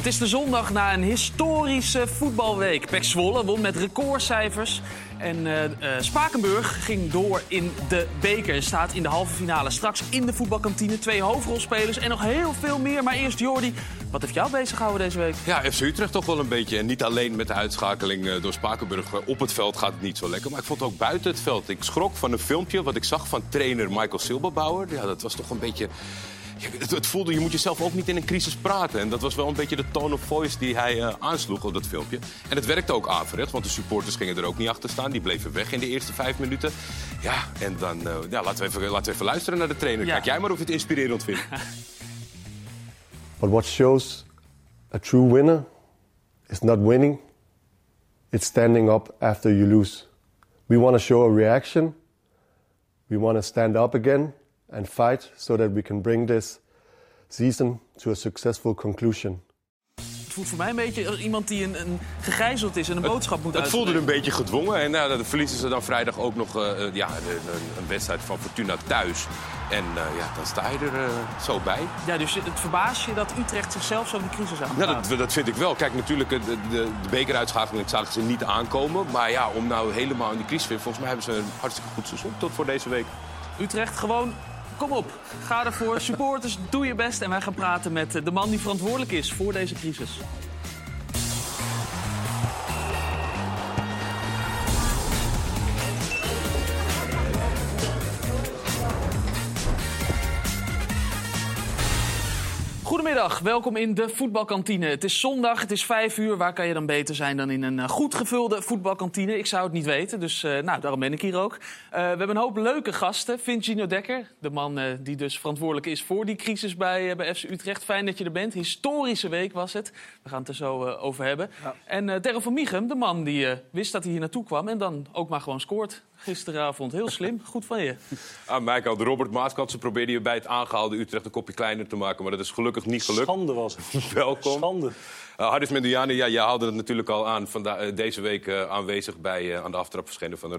Het is de zondag na een historische voetbalweek. Pek Zwolle won met recordcijfers. En uh, uh, Spakenburg ging door in de beker. Staat in de halve finale. Straks in de voetbalkantine twee hoofdrolspelers en nog heel veel meer. Maar eerst Jordi, wat heeft jou bezig gehouden deze week? Ja, FC Utrecht toch wel een beetje. En niet alleen met de uitschakeling uh, door Spakenburg. Op het veld gaat het niet zo lekker. Maar ik vond ook buiten het veld. Ik schrok van een filmpje wat ik zag van trainer Michael Silberbauer. Ja, dat was toch een beetje... Het, het, voelde, je moet jezelf ook niet in een crisis praten. En dat was wel een beetje de tone of voice die hij uh, aansloeg op dat filmpje. En het werkte ook averechts, want de supporters gingen er ook niet achter staan. Die bleven weg in de eerste vijf minuten. Ja, en dan uh, ja, laten, we even, laten we even luisteren naar de trainer. Ja. Kijk jij maar of je het inspirerend vindt. But what shows a true winner is not winning. It's standing up after you lose. We want to show a reaction. We want to stand up again and fight so that we can bring this season to a successful conclusion. Het voelt voor mij een beetje als iemand die een, een gegijzeld is en een boodschap moet Het voelde een beetje gedwongen. En nou, dan verliezen ze dan vrijdag ook nog uh, ja, een, een, wedstrijd van Fortuna thuis. En uh, ja, dan sta je er uh, zo bij. Ja, dus het verbaast je dat Utrecht zichzelf zo in de crisis aan Ja, dat, dat, vind ik wel. Kijk, natuurlijk, de, de, de bekeruitschakeling zagen ze niet aankomen. Maar ja, om nou helemaal in die crisis te volgens mij hebben ze een hartstikke goed seizoen tot voor deze week. Utrecht gewoon Kom op, ga ervoor. Supporters, doe je best. En wij gaan praten met de man die verantwoordelijk is voor deze crisis. Goedemiddag, welkom in de voetbalkantine. Het is zondag, het is vijf uur. Waar kan je dan beter zijn dan in een goed gevulde voetbalkantine? Ik zou het niet weten, dus uh, nou, daarom ben ik hier ook. Uh, we hebben een hoop leuke gasten. Vincino Dekker, de man uh, die dus verantwoordelijk is voor die crisis bij, bij FC Utrecht. Fijn dat je er bent. Historische week was het. We gaan het er zo over hebben. Ja. En Terre van Michum, de man die wist dat hij hier naartoe kwam... en dan ook maar gewoon scoort gisteravond. Heel slim, goed van je. Ah, Michael, de Robert Maaskant, ze probeerde je bij het aangehaalde Utrecht een kopje kleiner te maken. Maar dat is gelukkig niet gelukt. Schande was het. Welkom. Schande. Uh, Hardis Mendoyane, ja, jij haalde het natuurlijk al aan. Vanda uh, deze week uh, aanwezig bij uh, aan de aftrap verschenen van een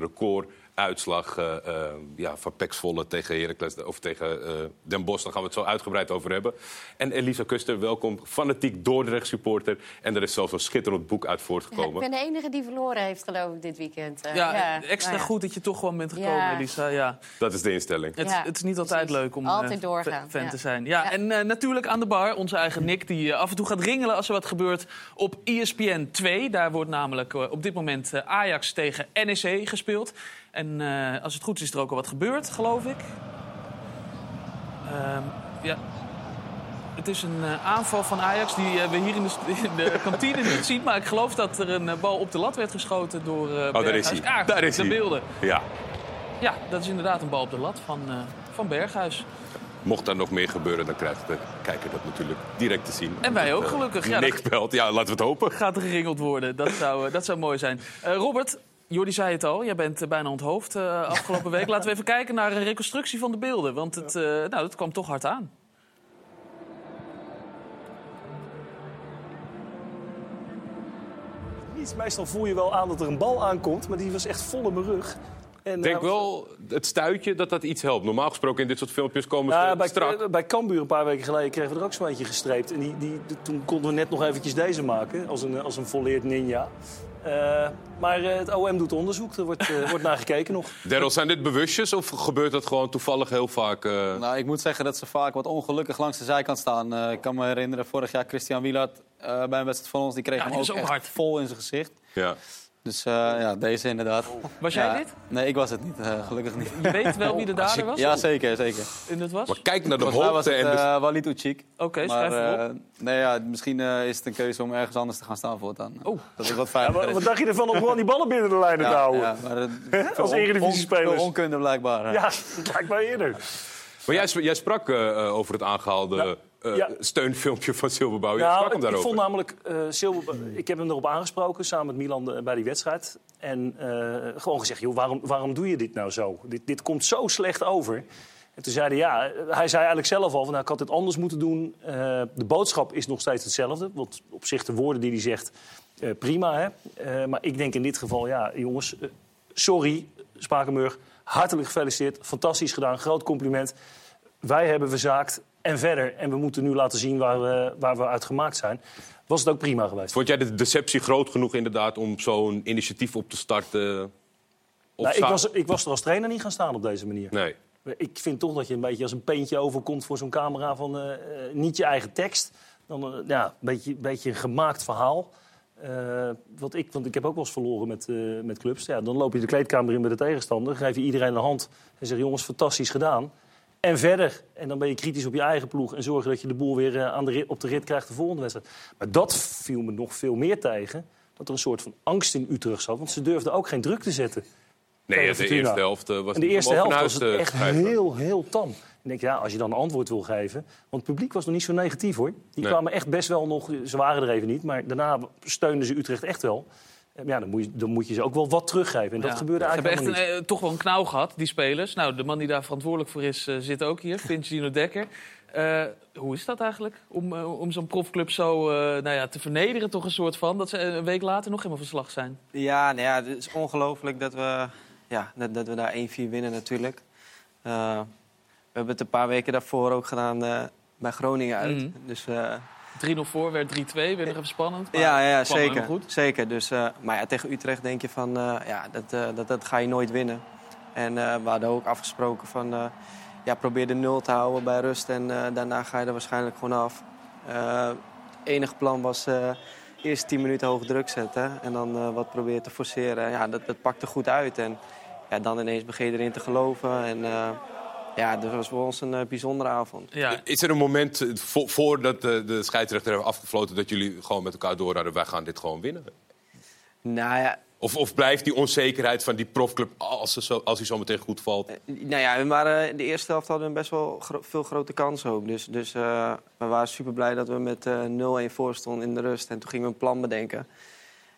recorduitslag uh, ja, van Pek Zwolle tegen Heracles of tegen Den Bosch. Daar gaan we het zo uitgebreid over hebben. En Elisa Kuster, welkom. Fanatiek Dordrecht supporter. En er is zelfs een schitterend boek uit voortgekomen. Ja, ik ben de enige die verloren heeft, geloof ik, dit weekend. ja, ja, extra nou, goed dat je toch gewoon bent gekomen, ja. Elisa. Ja. Dat is de instelling. Het, het is niet altijd Precies. leuk om altijd doorgaan. fan te zijn. Ja, En natuurlijk aan de bar onze eigen Nick, die af en toe gaat ringelen als er wat gebeurt op ESPN 2. Daar wordt namelijk uh, op dit moment uh, Ajax tegen NEC gespeeld. En uh, als het goed is, is er ook al wat gebeurd, geloof ik. Ehm, ja. Het is een aanval van Ajax die we hier in de, in de kantine niet zien. Maar ik geloof dat er een bal op de lat werd geschoten door Oh, daar is hij. Ah, daar is de hij. beelden. Ja. Ja, dat is inderdaad een bal op de lat van, van Berghuis. Mocht daar nog meer gebeuren, dan krijgt de kijker dat natuurlijk direct te zien. En wij ook, gelukkig. Ja, Nick belt, ja, laten we het hopen. Gaat er geringeld worden, dat zou, dat zou mooi zijn. Uh, Robert, Jordi zei het al, jij bent bijna onthoofd uh, afgelopen week. Laten we even kijken naar een reconstructie van de beelden. Want het, uh, nou, dat kwam toch hard aan. Meestal voel je wel aan dat er een bal aankomt, maar die was echt vol in mijn rug. En, Ik denk wel het stuitje dat dat iets helpt. Normaal gesproken in dit soort filmpjes komen ja, ze bij, strak. Bij Cambuur een paar weken geleden kregen we er ook zo'n eentje gestreept. En die, die, toen konden we net nog eventjes deze maken, als een, als een volleerd ninja. Uh, maar uh, het OM doet onderzoek, er wordt, uh, wordt naar gekeken nog. Daryl, zijn dit bewustjes of gebeurt dat gewoon toevallig heel vaak? Nou, ik moet zeggen dat ze vaak wat ongelukkig langs de zijkant staan. ik kan me herinneren, vorig jaar Christian Wielard bij een wedstrijd van ons... die kreeg ja, hem ook, ook echt hard. vol in zijn gezicht. Ja. Dus uh, ja, deze inderdaad. Was jij ja, dit? Nee, ik was het niet. Uh, gelukkig niet. Je weet wel wie de dader was? Ja, zeker, zeker. En dat was? Maar kijk naar de hoogte was het en de... uh, Walid Uchik. Oké, okay, schrijf maar, erop. nee, ja, misschien is het een keuze om ergens anders te gaan staan voortaan. Oh. Dat is wat Ja, maar, wat dacht je ervan om gewoon die ballen binnen de lijnen te houden? Ja, maar, Als Eredivisie-spelers. On, onkunde blijkbaar. Ja, mij eerder. Maar jij, jij sprak over het aangehaalde... Uh, Ja. steunfilmpje van Silberbouw. Nou, sprak hem ik, ik daarover. vond namelijk, eh Silber, ik heb hem erop aangesproken samen met Milan eh, bij die wedstrijd. En eh, gewoon gezegd, joh, waarom, waarom doe je dit nou zo? Dit, dit komt zo slecht over. En toen zei hij, ja, hij zei eigenlijk zelf al, van, nou, ik had dit anders moeten doen. Eh, de boodschap is nog steeds hetzelfde. Want op zich de woorden die hij zegt, eh, prima. Hè? Eh, maar ik denk in dit geval, ja, jongens, eh, sorry, Spakenburg. Hartelijk gefeliciteerd, fantastisch gedaan, groot compliment. wij hebben verzaakt en verder. En we moeten nu laten zien waar we, waar we uit gemaakt zijn. Was het ook prima geweest. Vond jij de deceptie groot genoeg inderdaad om zo'n initiatief op te starten? Of Nou, ik, was, ik was er als trainer niet gaan staan op deze manier. Nee. Ik vind toch dat je een beetje als een peentje overkomt voor zo'n camera van eh, eh, niet je eigen tekst. Dan eh, ja, een beetje, beetje een gemaakt verhaal. Wat ik, want ik heb ook wel eens verloren met, met clubs. Ja, dan loop je de kleedkamer in bij de tegenstander, geef je iedereen de hand en zeg jongens, fantastisch gedaan. En verder. En dan ben je kritisch op je eigen ploeg en zorgen dat je de boel weer eh, aan de rit, op de rit krijgt de volgende wedstrijd. Maar dat viel me nog veel meer tegen. Dat er een soort van angst in Utrecht zat. Want ze durfden ook geen druk te zetten. Nee, Tegen de eerste helft eh, was En de eerste helft was het huis echt heel, heel tam. Ik denk, ja, als je dan een antwoord wil geven... Want het publiek was nog niet zo negatief, hoor. Die Nee. kwamen echt best wel nog... Ze waren er even niet, maar daarna steunden ze Utrecht echt wel. Ja, dan moet, je, dan moet je ze ook wel wat teruggeven. En dat Ja. gebeurde Ze hebben eigenlijk echt een, eh, toch wel een knauw gehad, die spelers. Nou, de man die daar verantwoordelijk voor is, eh, zit ook hier, Vincino Dekker. Eh, hoe is dat eigenlijk, om, om zo'n profclub zo eh, nou ja, te vernederen, toch een soort van? Dat ze een week later nog helemaal verslag zijn. Ja, nou ja, het is ongelooflijk dat we, ja, dat, dat we daar 1-4 winnen natuurlijk. Eh, we hebben het een paar weken daarvoor ook gedaan eh, bij Groningen uit. Mhm. Dus, eh, 3-0 voor, werd 3-2, weer nog even spannend. maar ja, ja, zeker. goed. zeker. Dus, eh, maar ja, tegen Utrecht denk je van, eh, ja, dat, eh, dat, dat ga je nooit winnen. En we hadden ook afgesproken van, ja, probeer de nul te houden bij rust. En daarna ga je er waarschijnlijk gewoon af. Het enige plan was eerst 10 minuten hoog druk zetten. En dan wat proberen te forceren. Ja, dat, dat pakte goed uit. En ja, dan ineens begin je erin te geloven. En ja, dat was voor ons een eh, bijzondere avond. Ja, Is er een moment eh, vo- voordat de, de scheidsrechter heeft afgefloten... dat jullie gewoon met elkaar door hadden, wij gaan dit gewoon winnen? Nou ja, Of, of blijft die onzekerheid van die profclub als, ze zo, als hij zo meteen goed valt? Eh, Nou ja, we waren, in de eerste helft hadden we best wel gro- veel grote kansen ook. Dus, dus eh, we waren super blij dat we met eh 0-1 voor stonden in de rust. En toen gingen we een plan bedenken.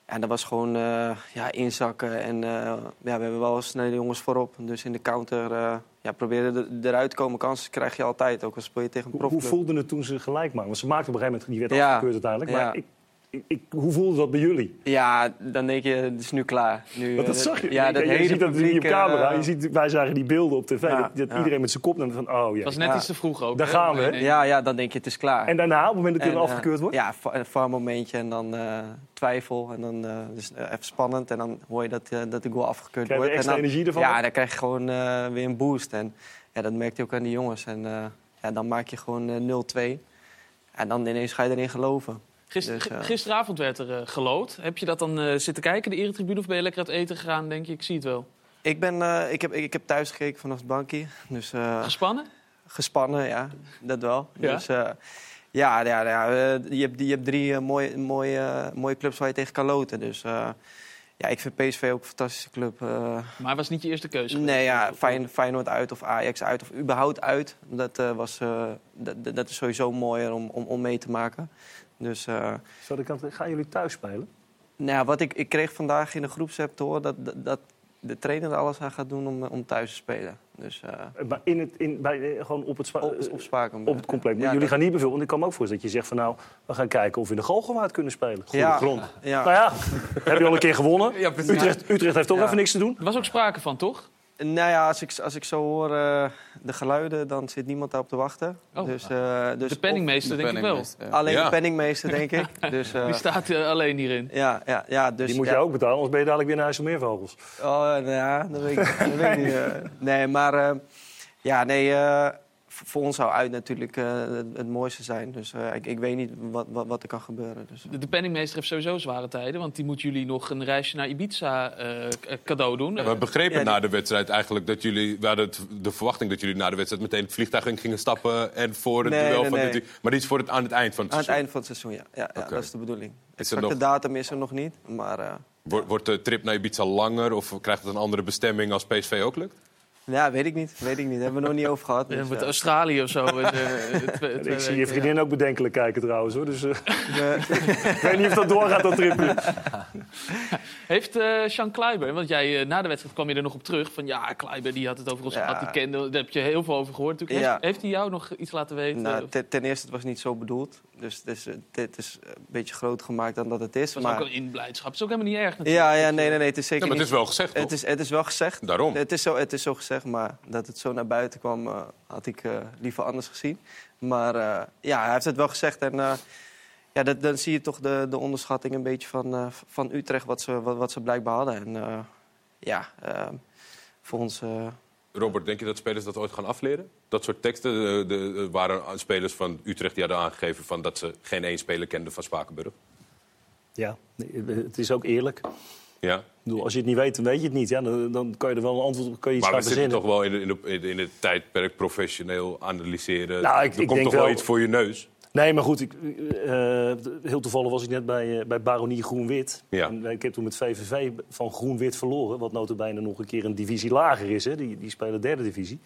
En dat was gewoon eh, ja, inzakken. En eh, ja, we hebben wel snel de jongens voorop. Dus in de counter eh ja, proberen er, eruit te komen. Kansen krijg je altijd, ook als speel je tegen een niet. Hoe, hoe voelde het toen ze gelijk maakten? Want ze maakten op een gegeven moment... Die werd Ja. afgekeurd uiteindelijk. Ja. Maar ik, ik, ik- hoe voelde dat bij jullie? Ja, dan denk je, het is nu klaar. Nu, Want dat zag je. Ja, je, dat je hele ziet dat niet op camera. eh, Je ziet, wij zagen die beelden op tv. Ja, dat dat ja. iedereen met zijn kop nam van... Oh, ja. het was net Ja. iets te vroeg ook. Daar hè? gaan we, hè? Nee, nee. ja, ja, dan denk je, het is klaar. En daarna, op het moment dat er eh, afgekeurd wordt? Ja, een var momentje en dan eh, twijfel. En dan eh, dus, even spannend. En dan hoor je dat, dat de goal afgekeurd Krijg je wordt. extra en dan, energie ervan? Ja, dan krijg je gewoon weer een boost. En ja, dat merkte je ook aan die jongens. En eh, ja, dan maak je gewoon eh 0-2. En dan ineens ga je erin geloven. Gister- Dus, eh, Gisteravond werd er eh, gelood. Heb je dat dan eh, zitten kijken, de eretribune? Of ben je lekker uit eten gegaan, denk je? Ik zie het wel. Ik, ben, ik, heb, ik heb thuis gekeken vanaf het bankje. Dus Gespannen? gespannen, ja. Dat wel. Ja? Dus ja, ja, ja je, hebt, je hebt drie mooie, mooie, mooie clubs waar je tegen kan loten. Dus ja, ik vind PSV ook een fantastische club. Maar het was niet je eerste keuze. geweest. Nee, ja, Fijn, Feyenoord uit of Ajax uit of überhaupt uit. Dat, was, dat- dat is sowieso mooier om, om, om mee te maken. Dus uh, Zo de kant, gaan jullie thuis spelen? nou, ja, wat ik, ik kreeg vandaag in de groepsapp te horen... dat, dat, dat de trainer er alles aan gaat doen om, om thuis te spelen. Dus uh, Maar in het, in, bij, eh, gewoon op het, spa- op, op Spakenburg. op het compleet. Maar Ja, jullie dat- gaan niet beveel. Want ik kan me ook voorstellen dat je zegt van nou, we gaan kijken of we in de Galgenwaard kunnen spelen. Goede Ja. grond. Ja. Nou ja, heb je al een keer gewonnen. Utrecht, Utrecht heeft toch Ja. even niks te doen. Er was ook sprake van, toch? Nou ja, als ik, als ik zo hoor eh, de geluiden, dan zit niemand daarop te wachten. Oh. Dus, eh, dus de penningmeester, denk ik wel. alleen Ja. de penningmeester, denk ik. Dus, eh, Die staat alleen hierin. ja, ja, ja, dus, Die moet ja. je ook betalen, anders ben je dadelijk weer naar IJsselmeervogels. Oh, nou ja, dat weet ik, dat weet ik niet. eh. Nee, maar eh, ja, nee, eh, voor ons zou uit natuurlijk eh, het, mooiste zijn. Dus eh, ik, ik weet niet wat, wat, wat er kan gebeuren. Dus, De, de penningmeester heeft sowieso zware tijden. Want die moet jullie nog een reisje naar Ibiza eh, cadeau doen. We begrepen Ja, die- na de wedstrijd eigenlijk dat jullie... We hadden het- de verwachting dat jullie na de wedstrijd meteen het vliegtuig in gingen stappen... en voor het Nee, duel nee, van nee. Maar dit is voor het, aan het eind van het aan het seizoen. eind van het seizoen, ja. ja, ja dat is de bedoeling. Is er Exacte nog- datum is er nog niet, maar... eh, Wordt, wordt de trip naar Ibiza langer of krijgt het een andere bestemming als PSV ook lukt? Ja, weet ik niet. Weet ik niet. Hebben we nog niet over gehad. Eh, Dus, wordt eh, Australië of zo. eh, twee- twee ik zie je vriendin ook bedenkelijk kijken trouwens. Hoor. Dus eh, ik weet niet of dat doorgaat, dat tripje. Heeft eh Sean Kleiber, want jij na de wedstrijd kwam je er nog op terug. Van ja, Kleiber die had het over ons Ja. gehad, die kende. Daar heb je heel veel over gehoord natuurlijk. Heeft, Ja. heeft hij jou nog iets laten weten? nou, ten, ten eerste, het was niet zo bedoeld. Dus, dus eh, dit is een beetje groter gemaakt dan dat het is. Het was maar... ook een inblijdschap. Het is ook helemaal niet erg natuurlijk. Ja, ja, nee, nee, nee, het is zeker Ja, maar het is wel gezegd, toch? Het is, het is wel gezegd. Daarom. Het is zo, het is zo gezegd. Gezegd. Maar dat het zo naar buiten kwam, eh, had ik eh, liever anders gezien. Maar eh, ja, hij heeft het wel gezegd. En eh, ja, dat, dan zie je toch de, de onderschatting een beetje van, eh, van Utrecht, wat ze, wat, wat ze blijkbaar hadden. En eh, ja, voor ons. eh, Robert, denk je dat spelers dat ooit gaan afleren? Dat soort teksten? De, de, waren spelers van Utrecht die hadden aangegeven van dat ze geen één speler kenden van Spakenburg. Ja, het is ook eerlijk. Ja. Ik bedoel, als je het niet weet, dan weet je het niet. Ja, dan, dan kan je er wel een antwoord op kan je iets Maar we gaan zitten verzinnen. toch wel in, in, in het tijdperk professioneel analyseren. Nou, ik- er ik komt denk toch wel wel- iets voor je neus? Nee, maar goed, ik, eh, heel toevallig was ik net bij, eh, bij Baronie Groen-Wit. Ja. En ik heb toen met VVV van Groen-Wit verloren. Wat notabene nog een keer een divisie lager is. Hè. Die, die spelen derde divisie.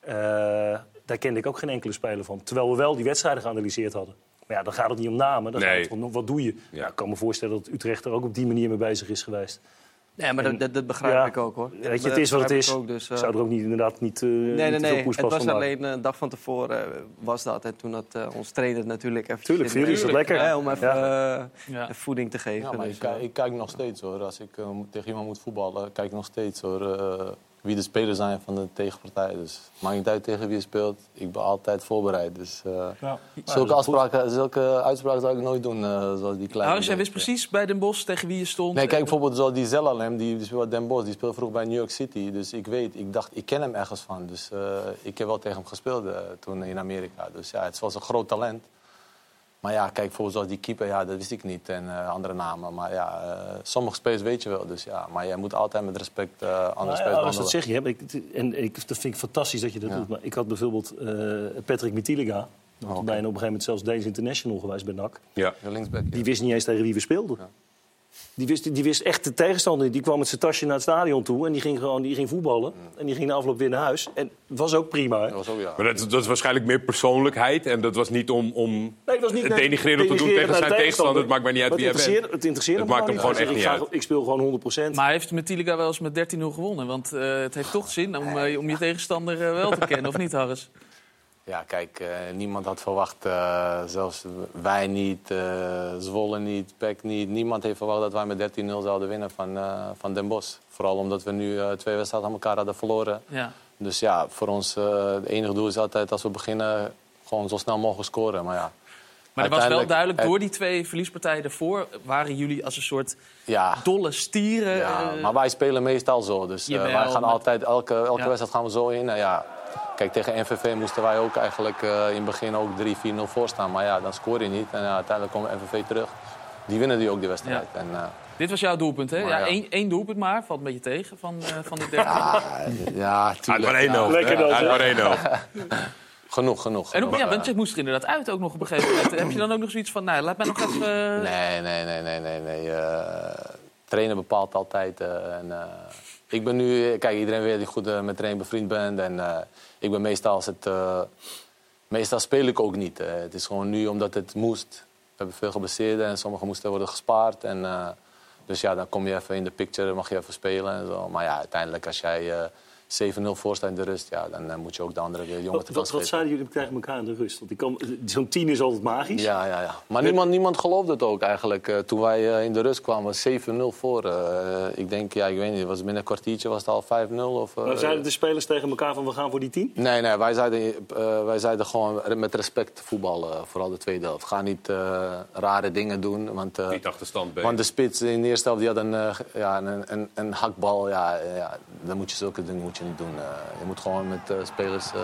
Eh, daar kende ik ook geen enkele speler van. Terwijl we wel die wedstrijden geanalyseerd hadden. Maar ja, dan gaat het niet om namen. Dan Nee. gaat het om wat doe je. Ja. Ja. ik kan me voorstellen dat Utrecht er ook op die manier mee bezig is geweest. nee, maar dat, dat, dat begrijp Ja, ik ook hoor. Weet je, Dat het is wat het is. ik ook, dus, Ik eh, zou er ook niet, inderdaad niet, eh Nee, niet nee, te veel nee. Het was alleen een dag van tevoren eh, was dat. En toen had ons trainer natuurlijk even... Tuurlijk, voor jullie is dat lekker. Ja, om even Ja. Ja. voeding te geven. Ja, maar dus, ik, kijk- eh, ik kijk nog steeds hoor. Als ik tegen iemand moet voetballen, kijk ik nog steeds hoor. Wie de spelers zijn van de tegenpartij. Dus maakt niet uit tegen wie je speelt. Ik ben altijd voorbereid. Dus eh, Ja. zulke, is afspraken, zulke uitspraken zou ik nooit doen. eh, zoals die kleine. Harris, jij wist precies bij Den Bosch tegen wie je stond. Nee, kijk bijvoorbeeld zoals die Zelalem, die, die speelt bij Den Bosch, die speelde vroeger bij New York City. Dus ik weet, ik dacht, ik ken hem ergens van. Dus eh, ik heb wel tegen hem gespeeld toen in Amerika. Dus ja, het was een groot talent. Maar ja, kijk, bijvoorbeeld zoals die keeper, ja, dat wist ik niet. En eh, andere namen. Maar ja, eh, sommige spelers weet je wel. Dus ja, maar jij moet altijd met respect eh andere Nou ja, spelers als dat zeg je, ik, en ik, dat vind ik fantastisch dat je dat Ja. doet. Maar ik had bijvoorbeeld eh, Patrick Mitiliga. Oh, oké. Bijna op een gegeven moment zelfs Danish International geweest bij NAC. Ja. Linksback. ja. Die wist niet eens tegen wie we speelden. Ja. Die, wist, die wist echt de tegenstander. niet. Die kwam met zijn tasje naar het stadion toe en die ging gewoon die ging voetballen. En die ging na afloop weer naar huis. En dat was ook prima. hè. Dat was ook, ja. Maar dat, dat is waarschijnlijk meer persoonlijkheid. En dat was niet om, om Nee, het was niet het denigrerend te doen tegen de zijn tegenstander. Het maakt maar niet uit Maar wie hij bent. Het interesseerde Het me maakt hem gewoon echt Ik niet ga- Ik speel gewoon 100% Maar heeft Metiliga wel eens met 13-0 gewonnen? Want eh, het heeft toch zin om, eh, om je tegenstander eh, wel te kennen, of niet, Harris? Ja, kijk, eh, niemand had verwacht, eh, zelfs wij niet, eh, Zwolle niet, PEC niet. Niemand heeft verwacht dat wij met 13-0 zouden winnen van, van Den Bosch. Vooral omdat we nu twee wedstrijden aan elkaar hadden verloren. Ja. Dus ja, voor ons het enige doel is altijd als we beginnen gewoon zo snel mogelijk scoren. Maar ja, Maar er was wel duidelijk, door die twee verliespartijen daarvoor... waren jullie als een soort ja, dolle stieren. ja, maar wij spelen meestal zo. Dus Jawel, wij gaan altijd, elke, elke Ja. wedstrijd gaan we zo in. En ja, kijk, tegen NVV moesten wij ook eigenlijk eh, in het begin ook 3-4-0 voorstaan. Maar ja, dan scoor je niet. En ja, uiteindelijk komt NVV terug. Die winnen die ook die wedstrijd. En, eh, Dit was jouw doelpunt, hè? Ja, ja. één, één doelpunt maar. Valt een beetje tegen van, eh, van de derde. ja, ja, Uit tuurlijk. maar lekker dan, Uit maar. Genoeg, genoeg. En ook, genoeg, ja, want je moest er inderdaad uit ook nog op een gegeven moment. Heb je dan ook nog zoiets van, nou, laat mij nog even... Nee, nee, nee, nee, nee. nee. eh, trainer bepaalt altijd. eh, en, eh, ik ben nu, kijk, iedereen weet dat ik goed eh, met trainer bevriend ben. En eh, ik ben meestal als het. eh, meestal speel ik ook niet. eh. het is gewoon nu omdat het moest. We hebben veel geblesseerden en sommige moesten worden gespaard. En, eh, dus ja, dan kom je even in de picture, mag je even spelen en zo. Maar ja, uiteindelijk als jij eh 7-0 voor staat in de rust, ja, dan eh, moet je ook de andere jongen Wat, te wat, wat zeiden jullie tegen elkaar in de rust? Want zo'n tien is altijd magisch. Ja, ja, ja. Maar niemand, niemand geloofde het ook eigenlijk. Eh, toen wij eh, in de rust kwamen, 7-0 voor. Eh, ik denk, ja, ik weet niet, was binnen een kwartiertje was het al 5-0. Of, eh, Maar zeiden de spelers tegen elkaar van we gaan voor die tien? Nee, nee, wij zeiden, eh, wij zeiden gewoon met respect voetballen, vooral de tweede helft. Ga niet eh, rare dingen doen, want, eh, Niet achterstand ben. want de spits in de eerste helft die had een, eh, ja, een, een, een hakbal. Ja, eh, ja, dan moet je zulke dingen moet je niet doen. Eh, je moet gewoon met eh, spelers eh,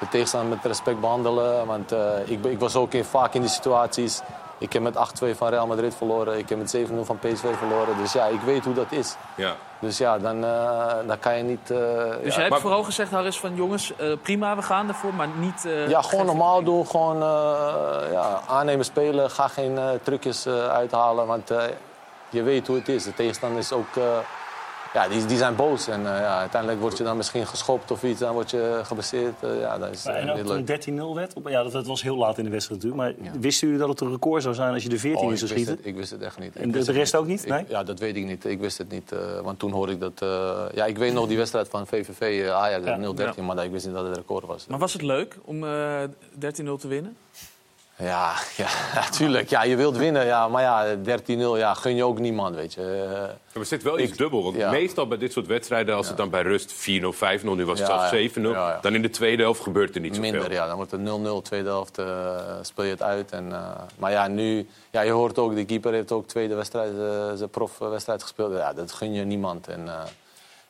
de tegenstander met respect behandelen. Want eh, ik, ik was ook in, vaak in die situaties. Ik heb met 8-2 van Real Madrid verloren. Ik heb met 7-0 van PSV verloren. Dus ja, ik weet hoe dat is. Ja. Dus ja, dan, eh, dan kan je niet... eh, Dus ja, jij hebt maar- vooral gezegd, Harris, van jongens, eh, prima, we gaan ervoor, maar niet... eh, Ja, gewoon normaal doen. Gewoon eh, ja, aannemen, spelen. Ga geen eh, trucjes eh, uithalen. Want eh, je weet hoe het is. De tegenstander is ook... ja, die, die zijn boos. En eh, ja, uiteindelijk word je dan misschien geschopt of iets. Dan word je geblesseerd. Eh, ja, dat is eh, en ook toen leuk. het 13-0 werd, op- ja, dat, dat was heel laat in de wedstrijd natuurlijk. Maar wisten jullie dat het een record zou zijn als je de 14 Oh, in ik, zou wist schieten? het, ik wist het echt niet. En de- rest ook niet? Ik- Nee? ja, dat weet ik niet. Ik wist het niet. eh, want toen hoorde ik dat... eh, ja, ik weet nog die wedstrijd van VVV eh, Ajax, Ja. 0-13. Maar dat, ik wist niet dat het een record was. Maar was het leuk om eh 13-0 te winnen? Ja, ja, natuurlijk. Ja, je wilt winnen, ja, maar ja, 13-0, ja, gun je ook niemand, weet je. Maar er zit wel iets Ik- dubbel. Want ja. meestal bij dit soort wedstrijden, als het dan bij rust 4-0, 5-0, nu was het zelfs ja. 7-0, Ja, ja. dan in de tweede helft gebeurt er niet zoveel. Minder, ja. Dan wordt het 0-0, tweede helft eh, speel je het uit. En, eh, maar ja, nu, ja, je hoort ook, de keeper heeft ook tweede wedstrijd, eh, zijn profwedstrijd gespeeld. Ja, dat gun je niemand. En,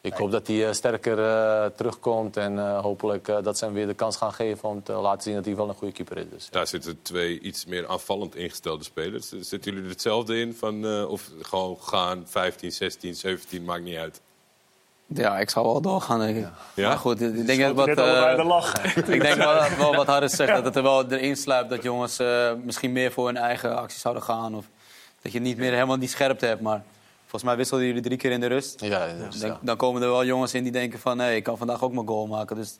ik hoop dat hij eh, sterker eh, terugkomt en eh, hopelijk eh, dat ze hem weer de kans gaan geven om te laten zien dat hij wel een goede keeper is. Dus, Daar zitten twee iets meer aanvallend ingestelde spelers. Zitten jullie er hetzelfde in? Van, eh, of gewoon gaan, 15, 16, 17, maakt niet uit. Ja, ik zal wel doorgaan, denk ik. Ja? Maar goed, ik denk dat wat... Eh, de lach. ik denk wel, wel wat Harris zegt, dat het er wel erin sluipt dat jongens eh, misschien meer voor hun eigen actie zouden gaan. Of dat je niet meer helemaal die scherpte hebt. Maar volgens mij wisselden jullie drie keer in de rust. ja, dus, Dan, ja. dan komen er wel jongens in die denken van... nee, ik kan vandaag ook mijn goal maken. Dus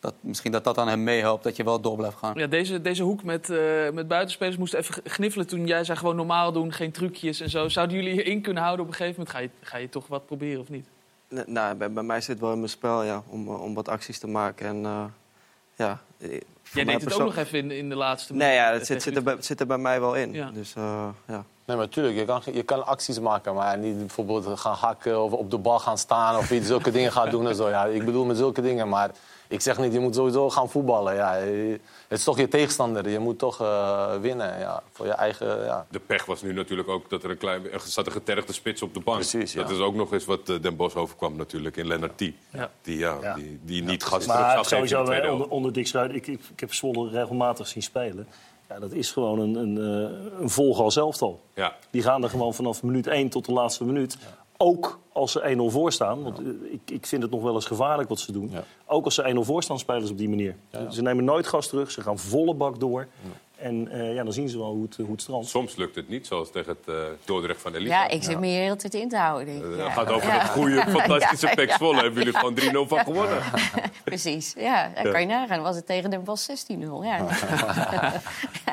dat, misschien dat dat aan hem meehelpt, dat je wel door blijft gaan. Ja, deze, deze hoek met, eh, met buitenspelers moest even gniffelen toen jij zei gewoon normaal doen, geen trucjes en zo. Zouden jullie hierin kunnen houden op een gegeven moment? Ga je, ga je toch wat proberen of niet? Nou, bij, bij mij zit wel in mijn spel, ja, om, eh, om wat acties te maken. En eh, ja... Jij deed het ook nog even in, in de laatste Nee, ja, het zit, zit, er bij, zit er bij mij wel in. Ja. Dus eh, ja. Nee, maar natuurlijk, je kan, je kan acties maken, maar niet bijvoorbeeld gaan hakken of op de bal gaan staan of iets, zulke dingen gaan doen en zo. Ja, ik bedoel met zulke dingen, maar ik zeg niet, je moet sowieso gaan voetballen. Ja, het is toch je tegenstander, je moet toch eh, winnen ja, voor je eigen... Ja. De pech was nu natuurlijk ook dat er een klein, er zat een getergde spits op de bank. Precies, ja. Dat is ook nog eens wat eh, Den Bosch overkwam natuurlijk in Lennart. Ja. Die, ja, Ja. die, die niet gas terug Maar sowieso onder, onder Dick ik, ik, ik heb Zwolle regelmatig zien spelen. Ja, dat is gewoon een, een, eh, een volgas elftal. Ja. Die gaan er gewoon vanaf minuut 1 tot de laatste minuut. Ook als ze 1-0 voor staan. Want eh, ik, ik vind het nog wel eens gevaarlijk wat ze doen. Ook als ze 1-0 voor staan, spelen ze op die manier. Ze nemen nooit gas terug. Ze gaan volle bak door. En eh, ja, dan zien ze wel hoe het, hoe het strandt. Soms lukt het niet, zoals tegen het eh, Dordrecht van Elite. Ja, ik zit me hier heel tijd in te houden. denk ik. Het Ja. gaat over Ja. het goede, fantastische Ja, Pek. Zwolle. Hebben jullie gewoon 3-0 van gewonnen. Precies, ja. Dan kan je nagaan. Was het tegen Den Bosch 16-0. Ja,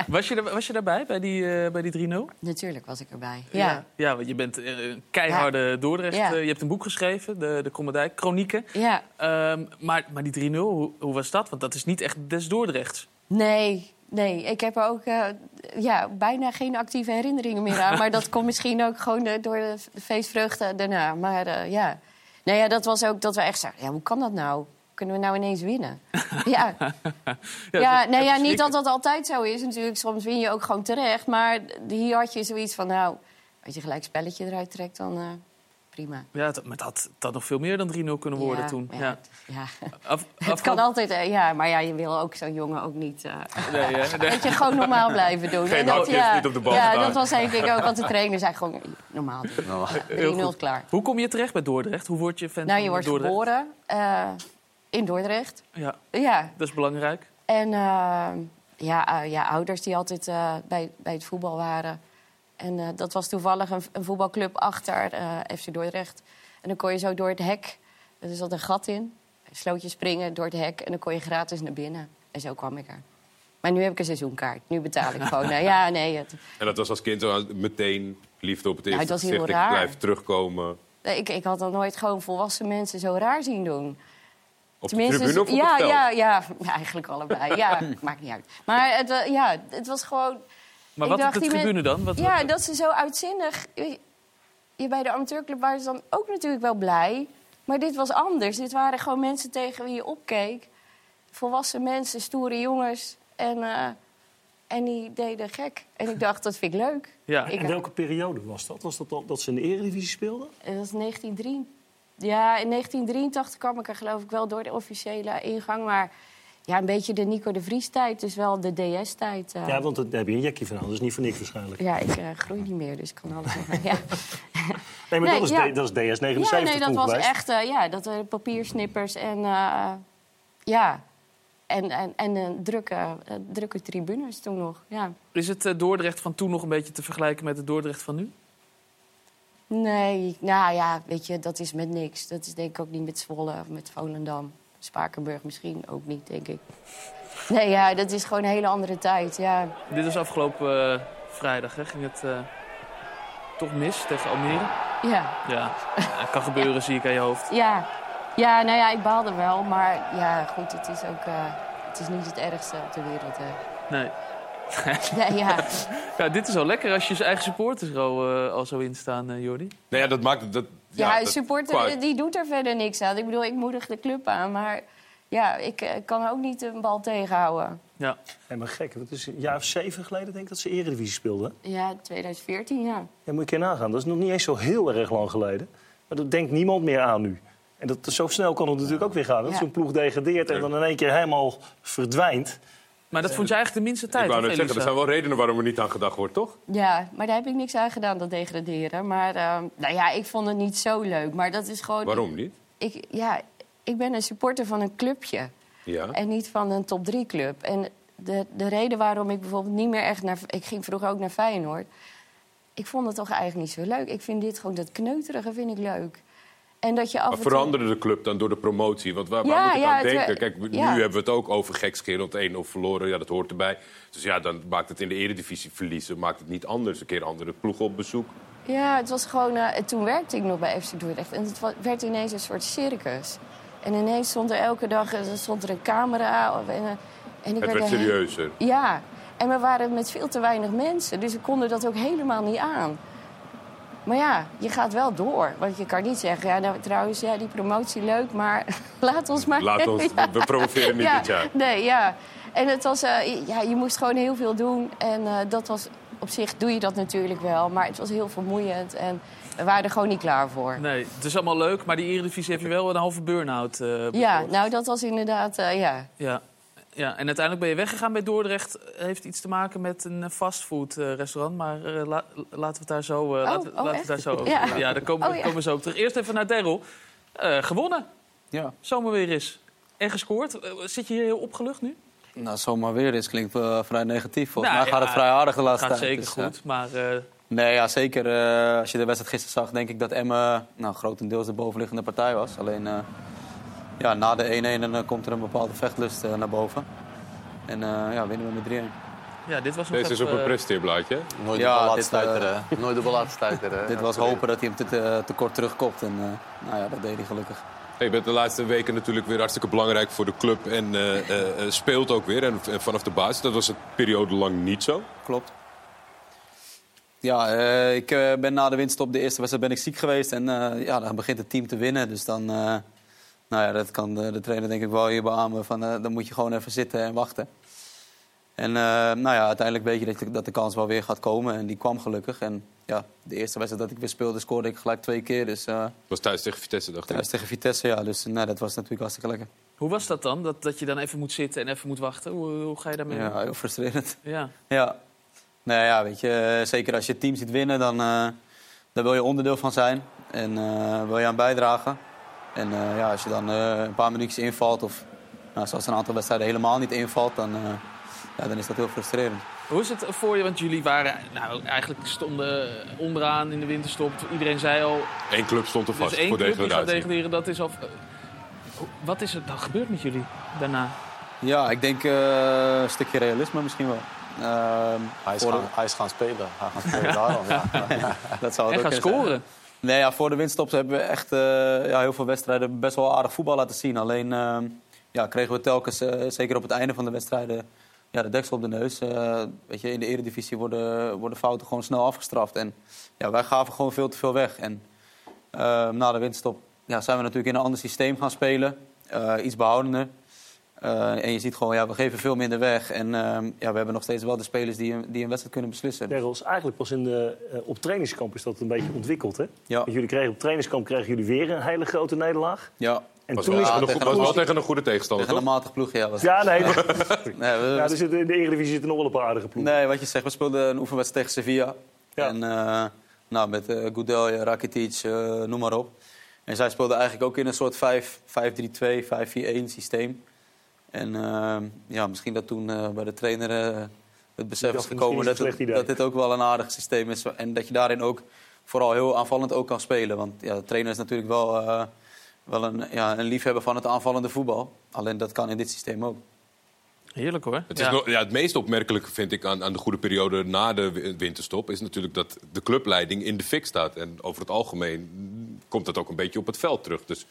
Was je, er, was je daarbij, bij die, eh, bij die 3-0? natuurlijk was ik erbij. Ja, Ja, want je bent eh, een keiharde Dordrecht. Ja. eh, je hebt een boek geschreven, de, de Chronieken. ja. Ehm, maar, maar die 3-0, hoe, hoe was dat? Want dat is niet echt des Dordrechts. Nee, nee. Ik heb er ook eh, ja, bijna geen actieve herinneringen meer aan. maar dat komt misschien ook gewoon eh, door de feestvreugde daarna. Maar eh, ja. Nou ja, dat was ook dat we echt zeiden... Ja, hoe kan dat nou? Kunnen we nou ineens winnen? ja, ja, nou ja, niet dat dat altijd zo is natuurlijk. Soms win je ook gewoon terecht. Maar hier had je zoiets van, nou... Als je gelijk spelletje eruit trekt, dan prima. Ja, het, maar het had, het had nog veel meer dan 3-0 kunnen worden ja, toen. Ja, Ja. het- ja. Af, Het kan altijd, eh, ja. Maar ja, je wil ook zo'n jongen ook niet... eh, Nee, hè? Nee. Dat je gewoon normaal blijven doen. Geen En dat, ja, niet op de bal Ja, dat was denk ik ook wat de trainer zei. Gewoon normaal doen. Heel 3-0 goed. klaar. Hoe kom je terecht bij Dordrecht? Hoe word je fan Nou, van je wordt Dordrecht? geboren eh, in Dordrecht. Ja, Ja, dat is belangrijk. en eh, ja, ja, ouders die altijd eh, bij, bij het voetbal waren. En eh, dat was toevallig een, een voetbalclub achter eh, FC Dordrecht. En dan kon je zo door het hek, er zat een gat in, sloot je springen door het hek... en dan kon je gratis naar binnen. En zo kwam ik er. Maar nu heb ik een seizoenkaart. Nu betaal ik gewoon. eh, ja, nee, het, En dat was als kind zo meteen liefde op het eerste het was heel gezicht. Ik raar. blijf terugkomen. Nee, Ik, ik had nog nooit gewoon volwassen mensen zo raar zien doen. Op de tribune ja, ja, ja, ja, eigenlijk allebei. Ja, maakt niet uit. Maar het, ja, het was gewoon... Maar wat op dacht, de tribune men- dan? Wat, Ja, wat- dat ze zo uitzinnig... Je, je bij de amateurclub waren ze dan ook natuurlijk wel blij. Maar dit was anders. Dit waren gewoon mensen tegen wie je opkeek. Volwassen mensen, stoere jongens. En, eh, en die deden gek. En ik dacht, dat vind ik leuk. Ja. Ik, En welke periode was dat? Was dat al dat ze in de Eredivisie speelden? Dat was 1903. Ja, in 1983 kwam ik er geloof ik wel door de officiële ingang. Maar ja, een beetje de Nico de Vries-tijd. Dus wel de DS-tijd. eh. Ja, want daar heb je een jekje van aan. Dat is niet voor niks waarschijnlijk. Ja, ik eh, groei niet meer, dus ik kan alles nog... ja. Nee, maar Nee, dat, is ja. D- dat is DS 79 ja, nee, dat was geweest. echt... eh, ja, dat waren papiersnippers en... eh, ja, en, en, en eh, drukke, drukke tribunes toen nog, ja. Is het eh, Dordrecht van toen nog een beetje te vergelijken met het Dordrecht van nu? Nee, nou ja, weet je, dat is met niks. Dat is denk ik ook niet met Zwolle of met Volendam. Spakenburg misschien ook niet, denk ik. Nee, ja, dat is gewoon een hele andere tijd, ja. Dit was afgelopen eh, vrijdag, hè? Ging het eh, toch mis tegen Almere? Ja, Ja, ja, kan gebeuren, zie ik aan je hoofd. ja. Ja, nou ja, ik baalde wel. Maar ja, goed, het is ook... eh, het is niet het ergste op de wereld, hè. Nee. Nee, ja. Ja, dit is wel lekker als je zijn eigen supporters er al, eh, al zo in staan, eh, Jordi. Nou ja, dat maakt het... Dat, Ja, dat- supporter qua- die doet er verder niks aan. Ik bedoel, ik moedig de club aan, maar ja, ik eh, kan ook niet een bal tegenhouden. Ja. Hé, maar gek, dat is een jaar of zeven geleden denk ik dat ze Eredivisie speelden. Ja, 2014, ja. Ja, moet je keer nagaan. Dat is nog niet eens zo heel erg lang geleden. Maar dat denkt niemand meer aan nu. En dat, zo snel kan het natuurlijk ook weer gaan. Dat Ja. zo'n ploeg degradeert en dan in één keer helemaal verdwijnt. Maar dat vond je eigenlijk de minste tijd, Ik wou net zeggen, er zijn wel redenen waarom er niet aan gedacht wordt, toch? Ja, maar daar heb ik niks aan gedaan, dat degraderen. Maar eh, nou ja, ik vond het niet zo leuk. Maar dat is gewoon... Waarom niet? Ik, ja, ik ben een supporter van een clubje. Ja. En niet van een top 3 club. En de, de reden waarom ik bijvoorbeeld niet meer echt naar... Ik ging vroeger ook naar Feyenoord. Ik vond het toch eigenlijk niet zo leuk. Ik vind dit gewoon, dat kneuterige vind ik leuk. En dat je af toe... veranderde de club dan door de promotie? Want waar, moet ik ja, aan denken? Kijk, nu ja. hebben we het ook over gekscherend 1 of verloren. Ja, dat hoort erbij. Dus ja, dan maakt het in de eredivisie verliezen. Maakt het niet anders. Een keer andere ploegen op bezoek. Ja, het was gewoon... eh, toen werkte ik nog bij FC Dordrecht. En het werd ineens een soort circus. En ineens stond er elke dag eh, stond er een camera. Of, en, eh, en ik Het werd er serieuzer. Ja, en we waren met veel te weinig mensen. Dus we konden dat ook helemaal niet aan. Maar ja, je gaat wel door. Want je kan niet zeggen, ja, nou, trouwens, ja, die promotie leuk, maar laat ons maar... Laat ons, Ja. we promoveren niet ja, dit jaar. Nee, ja. En het was, eh, ja, je moest gewoon heel veel doen. En eh, dat was, op zich doe je dat natuurlijk wel. Maar het was heel vermoeiend en we waren er gewoon niet klaar voor. Nee, het is allemaal leuk, maar die Eredivisie heb je wel een halve burn-out. eh, Ja, nou, dat was inderdaad, eh, ja. Ja. Ja, en uiteindelijk ben je weggegaan bij Dordrecht. Heeft iets te maken met een fastfood-restaurant. Maar eh, la- laten we het daar zo, eh, laten, we- oh, laten we echt? daar zo over. Ja. Ja, daar komen, Oh, ja. komen we zo op terug. Eerst even naar Daryl. Eh, gewonnen, Ja. zomaar weer eens. En gescoord. Eh, zit je hier heel opgelucht nu? Nou, zomaar weer eens klinkt eh, vrij negatief. Volgens Nou, mij gaat het vrij aardig de laatste Gaat tijd. zeker dus, eh, goed, maar... eh, Nee, ja, zeker. Eh, als je de wedstrijd gisteren zag, denk ik dat Emmen nou, grotendeels de bovenliggende partij was. Alleen eh, ja, na de 1-1 dan, eh, komt er een bepaalde vechtlust eh, naar boven. En eh, ja, winnen we met 3-1. ja, dit was nog Deze is op een presteerblaadje. Nooit Ja, de bal dit, stuiteren. Nooit de bal stuiteren. Dit was hopen dat hij hem te, te, te kort terugkopt. En eh, nou ja, dat deed hij gelukkig. Hey, je bent de laatste weken natuurlijk weer hartstikke belangrijk voor de club. En eh, eh, eh, speelt ook weer. En, en vanaf de basis. Dat was een periode lang niet zo. Klopt. Ja, eh, ik eh, ben na de winststop, de eerste wedstrijd, ben ik ziek geweest. En eh, ja, dan begint het team te winnen. Dus dan, eh, nou ja, dat kan de, de trainer denk ik wel hier beamen. Van, eh, dan moet je gewoon even zitten en wachten. En eh, nou ja, uiteindelijk weet je dat, de- dat de kans wel weer gaat komen. En die kwam gelukkig. En ja, de eerste wedstrijd dat ik weer speelde, scoorde ik gelijk twee keer. Dus eh Dat was thuis tegen Vitesse, dacht ik. thuis tegen Vitesse, ja. Dus nou, dat was natuurlijk hartstikke lekker. Hoe was dat dan? Dat, dat je dan even moet zitten en even moet wachten? Hoe, hoe ga je daarmee? Ja, heel frustrerend. Ja. Ja. Nou ja, weet je, zeker als je het team ziet winnen, dan, eh, dan wil je onderdeel van zijn. En eh, wil je aan bijdragen. En eh, ja, als je dan eh, een paar minuutjes invalt, of nou, zoals een aantal wedstrijden helemaal niet invalt, dan, eh, ja, dan is dat heel frustrerend. Hoe is het voor je? Want jullie waren nou, eigenlijk stonden onderaan in de winterstop. Iedereen zei al, Eén club stond er is vast één voor club die degraderen. Dat is al... wat is er dan gebeurd met jullie daarna? Ja, ik denk eh, een stukje realisme misschien wel. Ehm, Hij is, de- gaan, hij is gaan spelen. Hij gaat spelen daarom. Ja. dat zou het En ook gaan zijn. Nee, ja, voor de winststop hebben we echt eh, ja, heel veel wedstrijden best wel aardig voetbal laten zien. Alleen ehm, ja, kregen we telkens, eh, zeker op het einde van de wedstrijden, ja, de deksel op de neus. Eh, weet je, in de eredivisie worden, worden fouten gewoon snel afgestraft. En ja, wij gaven gewoon veel te veel weg. En ehm, na de winststop ja, zijn we natuurlijk in een ander systeem gaan spelen. Iets behoudender. Eh, en je ziet gewoon, ja, we geven veel minder weg. En ehm, ja, we hebben nog steeds wel de spelers die, een- die een wedstrijd kunnen beslissen. Daryl, is eigenlijk pas in de, eh, op trainingskamp is dat een beetje ontwikkeld. Hè? Ja, Want jullie kregen op trainingskamp kregen jullie weer een hele grote nederlaag. ja. En Was toen wel, is een, tegen was een- wel tegen een goede tegenstander, Tegen een toch? matig ploeg, ja. Was Ja, nee. Nee, we- ja, dus in de Eredivisie zitten nog wel een paar aardige ploegen. Nee, wat je zegt, we speelden een oefenwedstrijd tegen Sevilla. Ja. En eh, nou, met uh, Goudelje, Rakitic, eh, noem maar op. En zij speelden eigenlijk ook in een soort 5 5-3-2, 5-4-1 systeem. En eh, ja, misschien dat toen eh, bij de trainer eh, het besef is gekomen dat, het dat dit ook wel een aardig systeem is. En dat je daarin ook vooral heel aanvallend ook kan spelen. Want ja, de trainer is natuurlijk wel, eh, wel een, ja, een liefhebber van het aanvallende voetbal. Alleen dat kan in dit systeem ook. Heerlijk hoor. Het, is Ja. nog- ja, het meest opmerkelijke vind ik aan, aan de goede periode na de wi- winterstop... is natuurlijk dat de clubleiding in de fik staat. En over het algemeen komt dat ook een beetje op het veld terug. Dus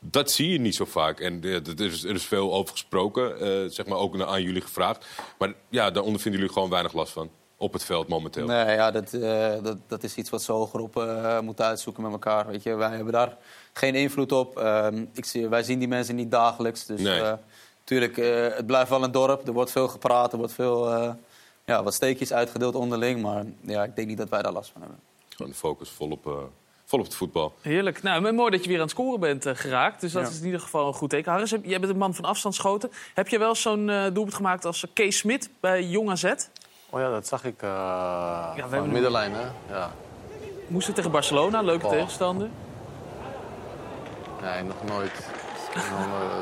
Dat zie je niet zo vaak. En eh, er is, er is veel over gesproken, eh, zeg maar ook aan jullie gevraagd. Maar ja, daar ondervinden jullie gewoon weinig last van. Op het veld momenteel. Nee, ja, dat, eh, dat, dat is iets wat ze hogerop eh moeten uitzoeken met elkaar. Weet je. Wij hebben daar geen invloed op. Ehm, ik zie, wij zien die mensen niet dagelijks. Dus Nee. eh, tuurlijk, eh, het blijft wel een dorp. Er wordt veel gepraat, er wordt veel eh, ja, wat steekjes uitgedeeld onderling. Maar ja, ik denk niet dat wij daar last van hebben. Gewoon de focus vol op, eh, vol op het voetbal. Heerlijk. Nou, maar mooi dat je weer aan het scoren bent eh, geraakt. Dus dat Ja. is in ieder geval een goed teken. Harris, heb- jij bent een man van afstand schoten. Heb je wel zo'n eh, doelpunt gemaakt als eh, Kees Smit bij Jong AZ? Oh ja, dat zag ik uh, we van hebben- de middenlijn, hè? Ja. Moesten tegen Barcelona, leuke Oh. tegenstander. Nee, nog nooit. nog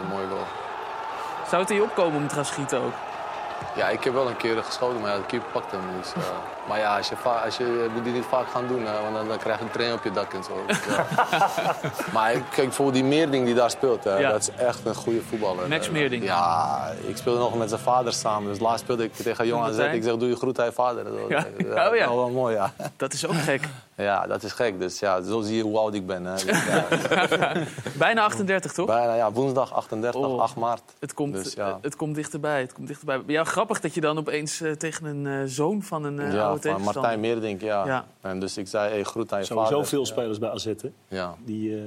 een mooie goal. Zou het in je opkomen om te gaan schieten ook? Ja, ik heb wel een keer geschoten, maar ja, de keeper pakt hem. Dus, eh, maar ja, als je, als je moet die niet vaak gaan doen, hè, want dan, dan krijg je een train op je dak en zo. Ja. maar ik- kijk, bijvoorbeeld die Meerding die daar speelt, hè, Ja. dat is echt een goede voetballer. Max Meerding. Ja, ik speelde nog met zijn vader samen. Dus laatst speelde ik tegen Jong AZ. Ik zeg, doe je groet aan je vader. Dat, Ja. dat Oh ja. wel mooi, ja. Dat is ook gek. Ja, dat is gek. Dus ja, zo zie je hoe oud ik ben. Hè. Dus, Bijna 38, toch? bijna, ja, woensdag 38, Oh. 8 maart. Het komt, Dus, ja. het komt dichterbij. Het komt dichterbij. Ja, grappig dat je dan opeens eh, tegen een eh, zoon van een eh ja, oude van. Martijn Meerdink, ja. Ja. En dus ik zei, hey, groet aan je Sowieso vader. veel spelers bij AZ, hè? Ja. Die eh,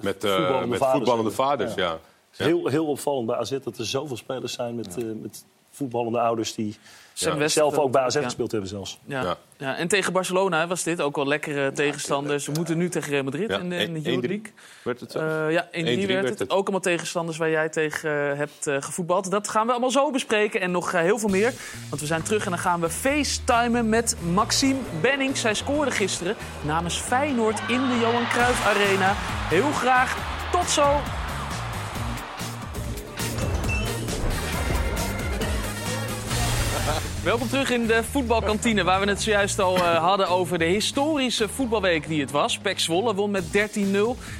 Met, eh, voetballende met vaders voetballende vaders, ja. Ja. Heel, heel opvallend bij AZ dat er zoveel spelers zijn met, eh, met voetballende ouders... die Sam Ja. Wester- zelf ook bij AZ ja. gespeeld hebben zelfs. Ja. Ja. Ja. en tegen Barcelona was dit ook wel lekkere tegenstander. Ze moeten nu tegen Real Madrid Ja, in de, in de 1-3. Youth League. Werd het? Eh, ja, 1-3 werd, 1-3 werd het. het. Ook allemaal tegenstanders waar jij tegen eh, hebt eh, gevoetbald. Dat gaan we allemaal zo bespreken en nog eh, heel veel meer. Want we zijn terug en dan gaan we facetimen met Maxime Benning. Zij scoorde gisteren namens Feyenoord in de Johan Cruijff Arena. Heel graag. Tot zo. Welkom terug in de voetbalkantine, waar we het zojuist al eh, hadden over de historische voetbalweek die het was. PEC Zwolle won met 13-0.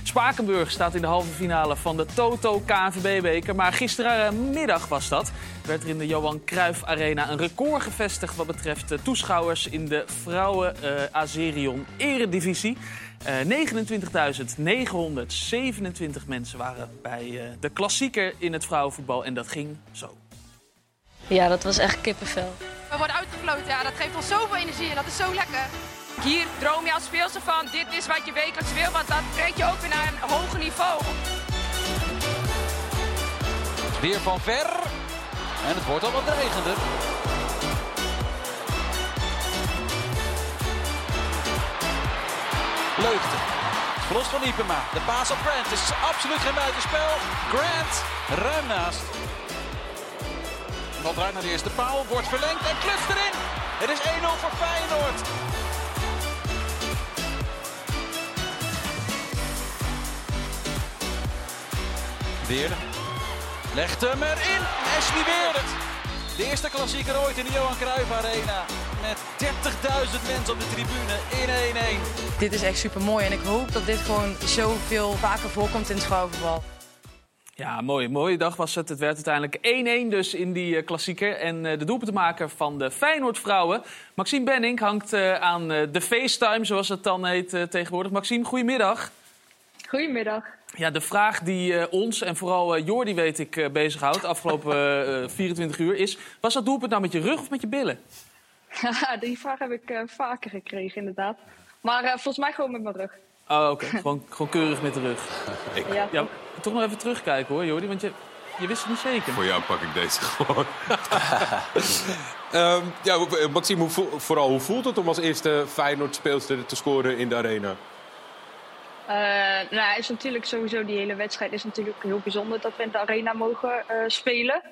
Spakenburg staat in de halve finale van de Toto KNVB-beker. Maar gisterenmiddag was dat. Werd er in de Johan Cruijff Arena een record gevestigd wat betreft de toeschouwers in de vrouwen eh Azerion Eredivisie. Eh 29.927 mensen waren bij eh, de klassieker in het vrouwenvoetbal en dat ging zo. Ja, dat was echt kippenvel. We worden uitgefloten, ja, dat geeft ons zoveel energie en dat is zo lekker. Hier droom je als speelster van, dit is wat je wekelijks wil, want dat brengt je ook weer naar een hoger niveau. Weer van ver. En het wordt al wat dreigender. Leugte. Verlos van Iepema. De paas op Grant. Het is absoluut geen buitenspel. Grant ruim naast. Bal draait naar de eerste paal. Wordt verlengd en klutst erin. Het is 1-0 voor Feyenoord. Weerde. Legt hem erin. Ashley Weerde. De eerste klassieker ooit in de Johan Cruijff Arena. Met 30.000 mensen op de tribune in 1-1. Dit is echt super mooi en ik hoop dat dit gewoon zoveel vaker voorkomt in het vrouwenvoetbal. Ja, mooi. Mooie dag was het. Het werd uiteindelijk 1-1 dus in die eh, klassieker. En eh, de doelpuntenmaker van de Feyenoord vrouwen, Maxime Benning, hangt eh, aan de FaceTime, zoals het dan heet tegenwoordig. Maxime, goedemiddag. Goedemiddag. Ja, de vraag die ons en vooral Jordi, weet ik, bezighoudt de afgelopen eh, 24 uur is... Was dat doelpunt nou met je rug of met je billen? Die vraag heb ik vaker gekregen inderdaad. Maar volgens mij gewoon met mijn rug. Oh, oké. gewoon, gewoon keurig met de rug. Ja, Ja, toch nog even terugkijken hoor, Jordi, want je, je wist het niet zeker. Voor jou pak ik deze gewoon. Ehm, ja, eh, Maxime, hoe voel- vooral hoe voelt het om als eerste Feyenoord-speelster te scoren in de arena? Eh, nou, is natuurlijk sowieso die hele wedstrijd is natuurlijk heel bijzonder dat we in de arena mogen eh, spelen.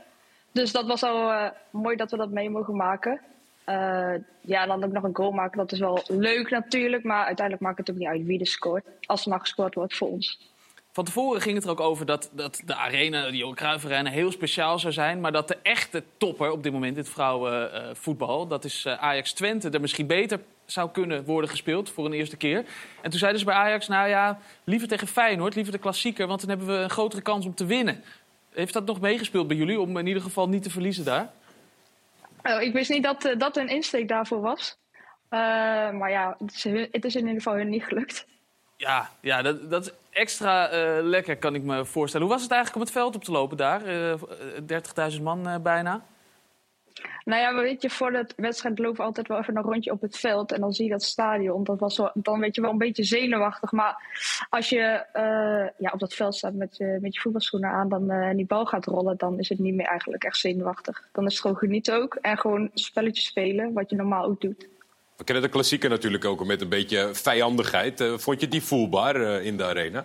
Dus dat was al eh, mooi dat we dat mee mogen maken. Eh, ja, dan ook nog een goal maken, dat is wel leuk natuurlijk. Maar uiteindelijk maakt het ook niet uit wie er scoort. Als er maar gescoord wordt voor ons. Van tevoren ging het er ook over dat, dat de arena, de Johan Cruijff Arena, heel speciaal zou zijn. Maar dat de echte topper op dit moment in het vrouwenvoetbal, dat is eh, Ajax Twente, er misschien beter zou kunnen worden gespeeld voor een eerste keer. En toen zeiden ze bij Ajax, nou ja, liever tegen Feyenoord, liever de klassieker, want dan hebben we een grotere kans om te winnen. Heeft dat nog meegespeeld bij jullie, om in ieder geval niet te verliezen daar? Oh, ik wist niet dat eh, dat een insteek daarvoor was. Eh, maar ja, het is, in ieder geval hun niet gelukt. Ja, ja dat, dat is extra eh, lekker, kan ik me voorstellen. Hoe was het eigenlijk om het veld op te lopen daar? Eh, eh, 30.000 man bijna. Nou ja, weet je, voor de wedstrijd lopen we altijd wel even een rondje op het veld. En dan zie je dat stadion. Dat was dan weet je wel een beetje zenuwachtig. Maar als je eh, ja, op dat veld staat met je, met je voetbalschoenen aan dan, eh, en die bal gaat rollen, dan is het niet meer eigenlijk echt zenuwachtig. Dan is het gewoon genieten ook. En gewoon spelletjes spelen, wat je normaal ook doet. We kennen de klassieker natuurlijk ook met een beetje vijandigheid. Eh, vond je die voelbaar eh, in de arena?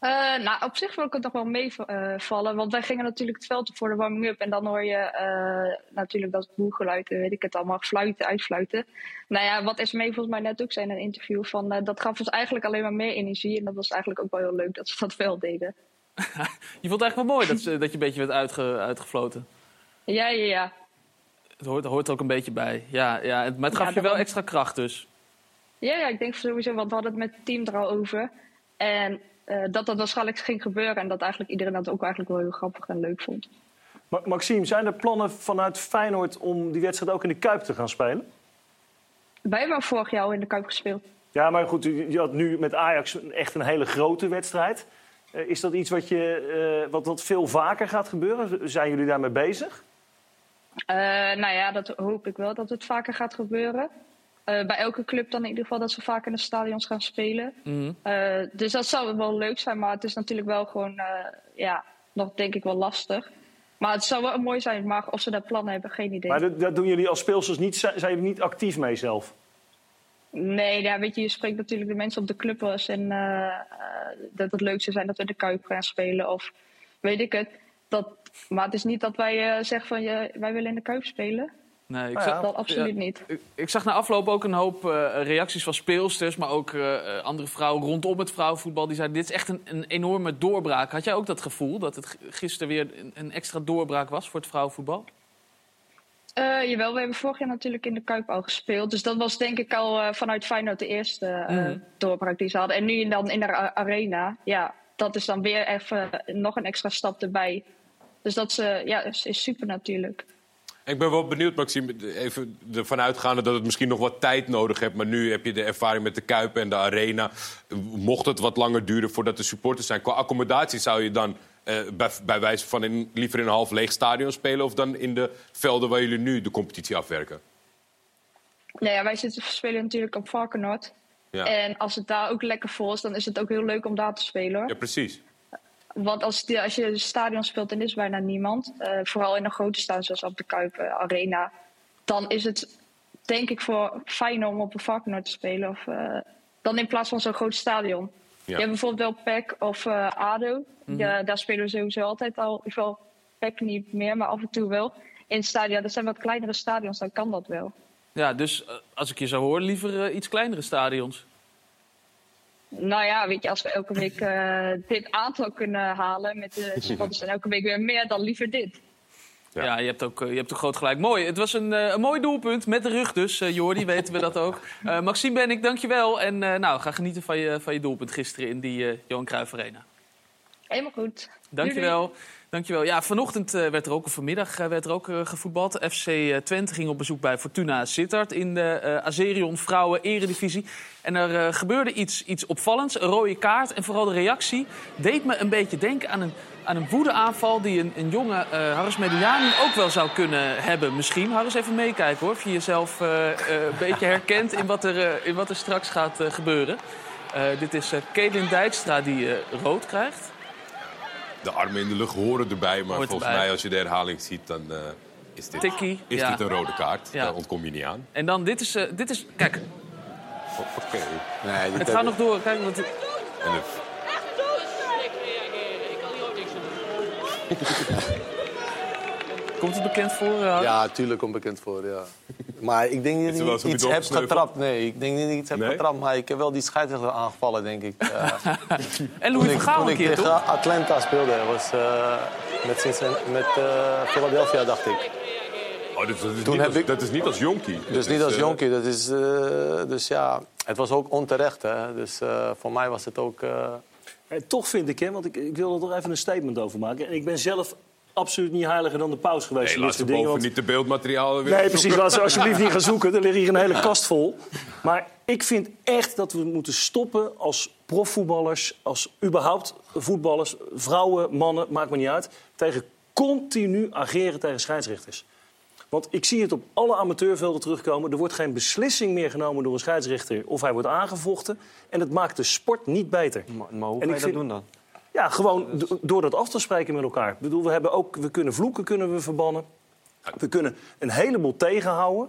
Eh, nou, op zich wil ik het nog wel meevallen. want wij gingen natuurlijk het veld op voor de warming-up. En dan hoor je eh, natuurlijk dat boelgeluid, eh, weet ik het allemaal, fluiten, uitfluiten. Nou ja, wat Esmee volgens mij net ook zei in een interview, van, eh, dat gaf ons eigenlijk alleen maar meer energie. En dat was eigenlijk ook wel heel leuk dat ze dat wel deden. Je vond het eigenlijk wel mooi dat, dat je een beetje werd uitge, uitgefloten. Ja, ja, ja. Het hoort, hoort er ook een beetje bij. Ja, ja, maar het gaf Ja, je wel extra kracht dus. Ja, ja, ik denk sowieso, want we hadden het met het team er al over. En eh, dat dat waarschijnlijk ging gebeuren. En dat eigenlijk iedereen dat ook eigenlijk wel heel grappig en leuk vond. Ma- Maxime, zijn er plannen vanuit Feyenoord om die wedstrijd ook in de Kuip te gaan spelen? Wij hebben vorig jaar al in de Kuip gespeeld. Ja, maar goed, je had nu met Ajax echt een hele grote wedstrijd. Eh, is dat iets wat, je, eh, wat, wat veel vaker gaat gebeuren? Zijn jullie daarmee bezig? Nou ja, dat hoop ik wel dat het vaker gaat gebeuren. Eh, bij elke club dan in ieder geval dat ze vaker in de stadions gaan spelen. Mhm. Eh, dus dat zou wel leuk zijn, maar het is natuurlijk wel gewoon, eh, ja, nog denk ik wel lastig. Maar het zou wel mooi zijn, maar of ze daar plannen hebben, geen idee. Maar dat, dat doen jullie als speelsters niet, zijn jullie niet actief mee zelf? Nee, ja, weet je, je spreekt natuurlijk de mensen op de club wel eens en dat het leuk zou zijn dat we in de Kuip gaan spelen of weet ik het. Dat, maar het is niet dat wij eh, zeggen van, je, wij willen in de Kuip spelen. Nee, ik Nou zag, dat absoluut ja, niet. Ik, ik zag na afloop ook een hoop eh, reacties van speelsters, maar ook eh, eh, andere vrouwen rondom het vrouwenvoetbal. Die zeiden: Dit is echt een, een enorme doorbraak. Had jij ook dat gevoel dat het gisteren weer een, een extra doorbraak was voor het vrouwenvoetbal? Eh, jawel, we hebben vorig jaar natuurlijk in de Kuip al gespeeld. Dus dat was denk ik al eh, vanuit Feyenoord de eerste eh, Mhm. doorbraak die ze hadden. En nu dan in de arena, ja, dat is dan weer even nog een extra stap erbij. Dus dat is, eh, ja, is, is super natuurlijk. Ik ben wel benieuwd, Maxime, even ervan uitgaande dat het misschien nog wat tijd nodig heeft. Maar nu heb je de ervaring met de Kuip en de Arena. Mocht het wat langer duren voordat de supporters zijn. Qua accommodatie zou je dan eh, bij, bij wijze van in, liever in een half leeg stadion spelen... of dan in de velden waar jullie nu de competitie afwerken? Nou ja, wij zitten, spelen natuurlijk op Varkenoord. Ja, En als het daar ook lekker vol is, dan is het ook heel leuk om daar te spelen. Ja precies. Want als, die- als je het stadion speelt en is bijna niemand, eh, vooral in een grote stadion zoals op de Kuip eh, Arena, dan is het denk ik voor fijner om op een Varkenoord te spelen. Of, eh, dan in plaats van zo'n groot stadion. Je hebt bijvoorbeeld wel PEC of ADO. Ja, daar spelen we sowieso altijd al. Ik wil PEC niet meer, maar af en toe wel. In het stadion, dat zijn wat kleinere stadions, dan kan dat wel. Ja, dus als ik je zou horen, liever iets kleinere stadions. Nou ja, weet je, als we elke week eh, dit aantal kunnen halen met de supporters en elke week weer meer, dan liever dit. Ja, je, hebt ook, eh, je hebt ook groot gelijk. Mooi. Het was een, eh, een mooi doelpunt. Met de rug dus, eh Jordi, weten we dat ook. Eh, Maxime ben ik, dankjewel. En eh, nou, ga genieten van je, van je doelpunt gisteren in die eh, Johan Cruijff Arena. Helemaal goed. Dankjewel. Dankjewel. Ja, vanochtend eh, werd er ook, of vanmiddag eh, werd er ook eh, gevoetbald. FC Twente ging op bezoek bij Fortuna Sittard in de Azerion Vrouwen Eredivisie. En er gebeurde iets, iets opvallends. Een rode kaart en vooral de reactie deed me een beetje denken aan een, aan een woedeaanval... die een, een jonge Harris Mediani ook wel zou kunnen hebben misschien. Harris, even meekijken hoor, of je jezelf een beetje herkent in wat er, in wat er straks gaat gebeuren. Dit is Kedin Dijkstra die rood krijgt. De armen in de lucht horen erbij. Maar Hoort volgens erbij. mij, als je de herhaling ziet, dan eh, is, dit, Tikkie, is ja. dit een rode kaart. Ja. Daar ontkom je niet aan. En dan, dit is, eh, dit is kijk, Oké. Nee, het gaat ik- nog door. Kijk, wat, En de- komt het bekend voor? eh, Harry? Ja, tuurlijk onbekend voor, ja. Maar ik denk niet dat ik iets heb getrapt. Nee, ik denk niet dat ik iets heb Nee? getrapt. Maar ik heb wel die scheidsrechter aangevallen, denk ik. Ja. En Louis van Gaal toen een ik keer, tegen toch? Atlanta speelde, was eh, met, met Philadelphia, dacht ik. Oh, dus dat, is Toen niet heb als, ik- dat is niet als jonkie. Dat Dus niet is, als jonkie. Dat is, eh, dus ja, het was ook onterecht. Hè. Dus eh, voor mij was het ook... Eh, toch vind ik, hè, want ik, ik wil er toch even een statement over maken. En ik ben zelf absoluut niet heiliger dan de paus geweest. Nee, laat dingen, boven want- niet de beeldmaterialen weer Nee, precies. Laat ze alsjeblieft niet gaan zoeken. Er ligt hier een hele kast vol. Maar ik vind echt dat we moeten stoppen als profvoetballers... als überhaupt voetballers, vrouwen, mannen, maakt me niet uit... tegen continu ageren tegen scheidsrechters. Want ik zie het op alle amateurvelden terugkomen. Er wordt geen beslissing meer genomen door een scheidsrechter... of hij wordt aangevochten. En het maakt de sport niet beter. Maar, maar hoe En ik je dat vind- doen dan? Ja, gewoon do- door dat af te spreken met elkaar. Ik bedoel, we, hebben ook, we kunnen vloeken kunnen we verbannen. We kunnen een heleboel tegenhouden.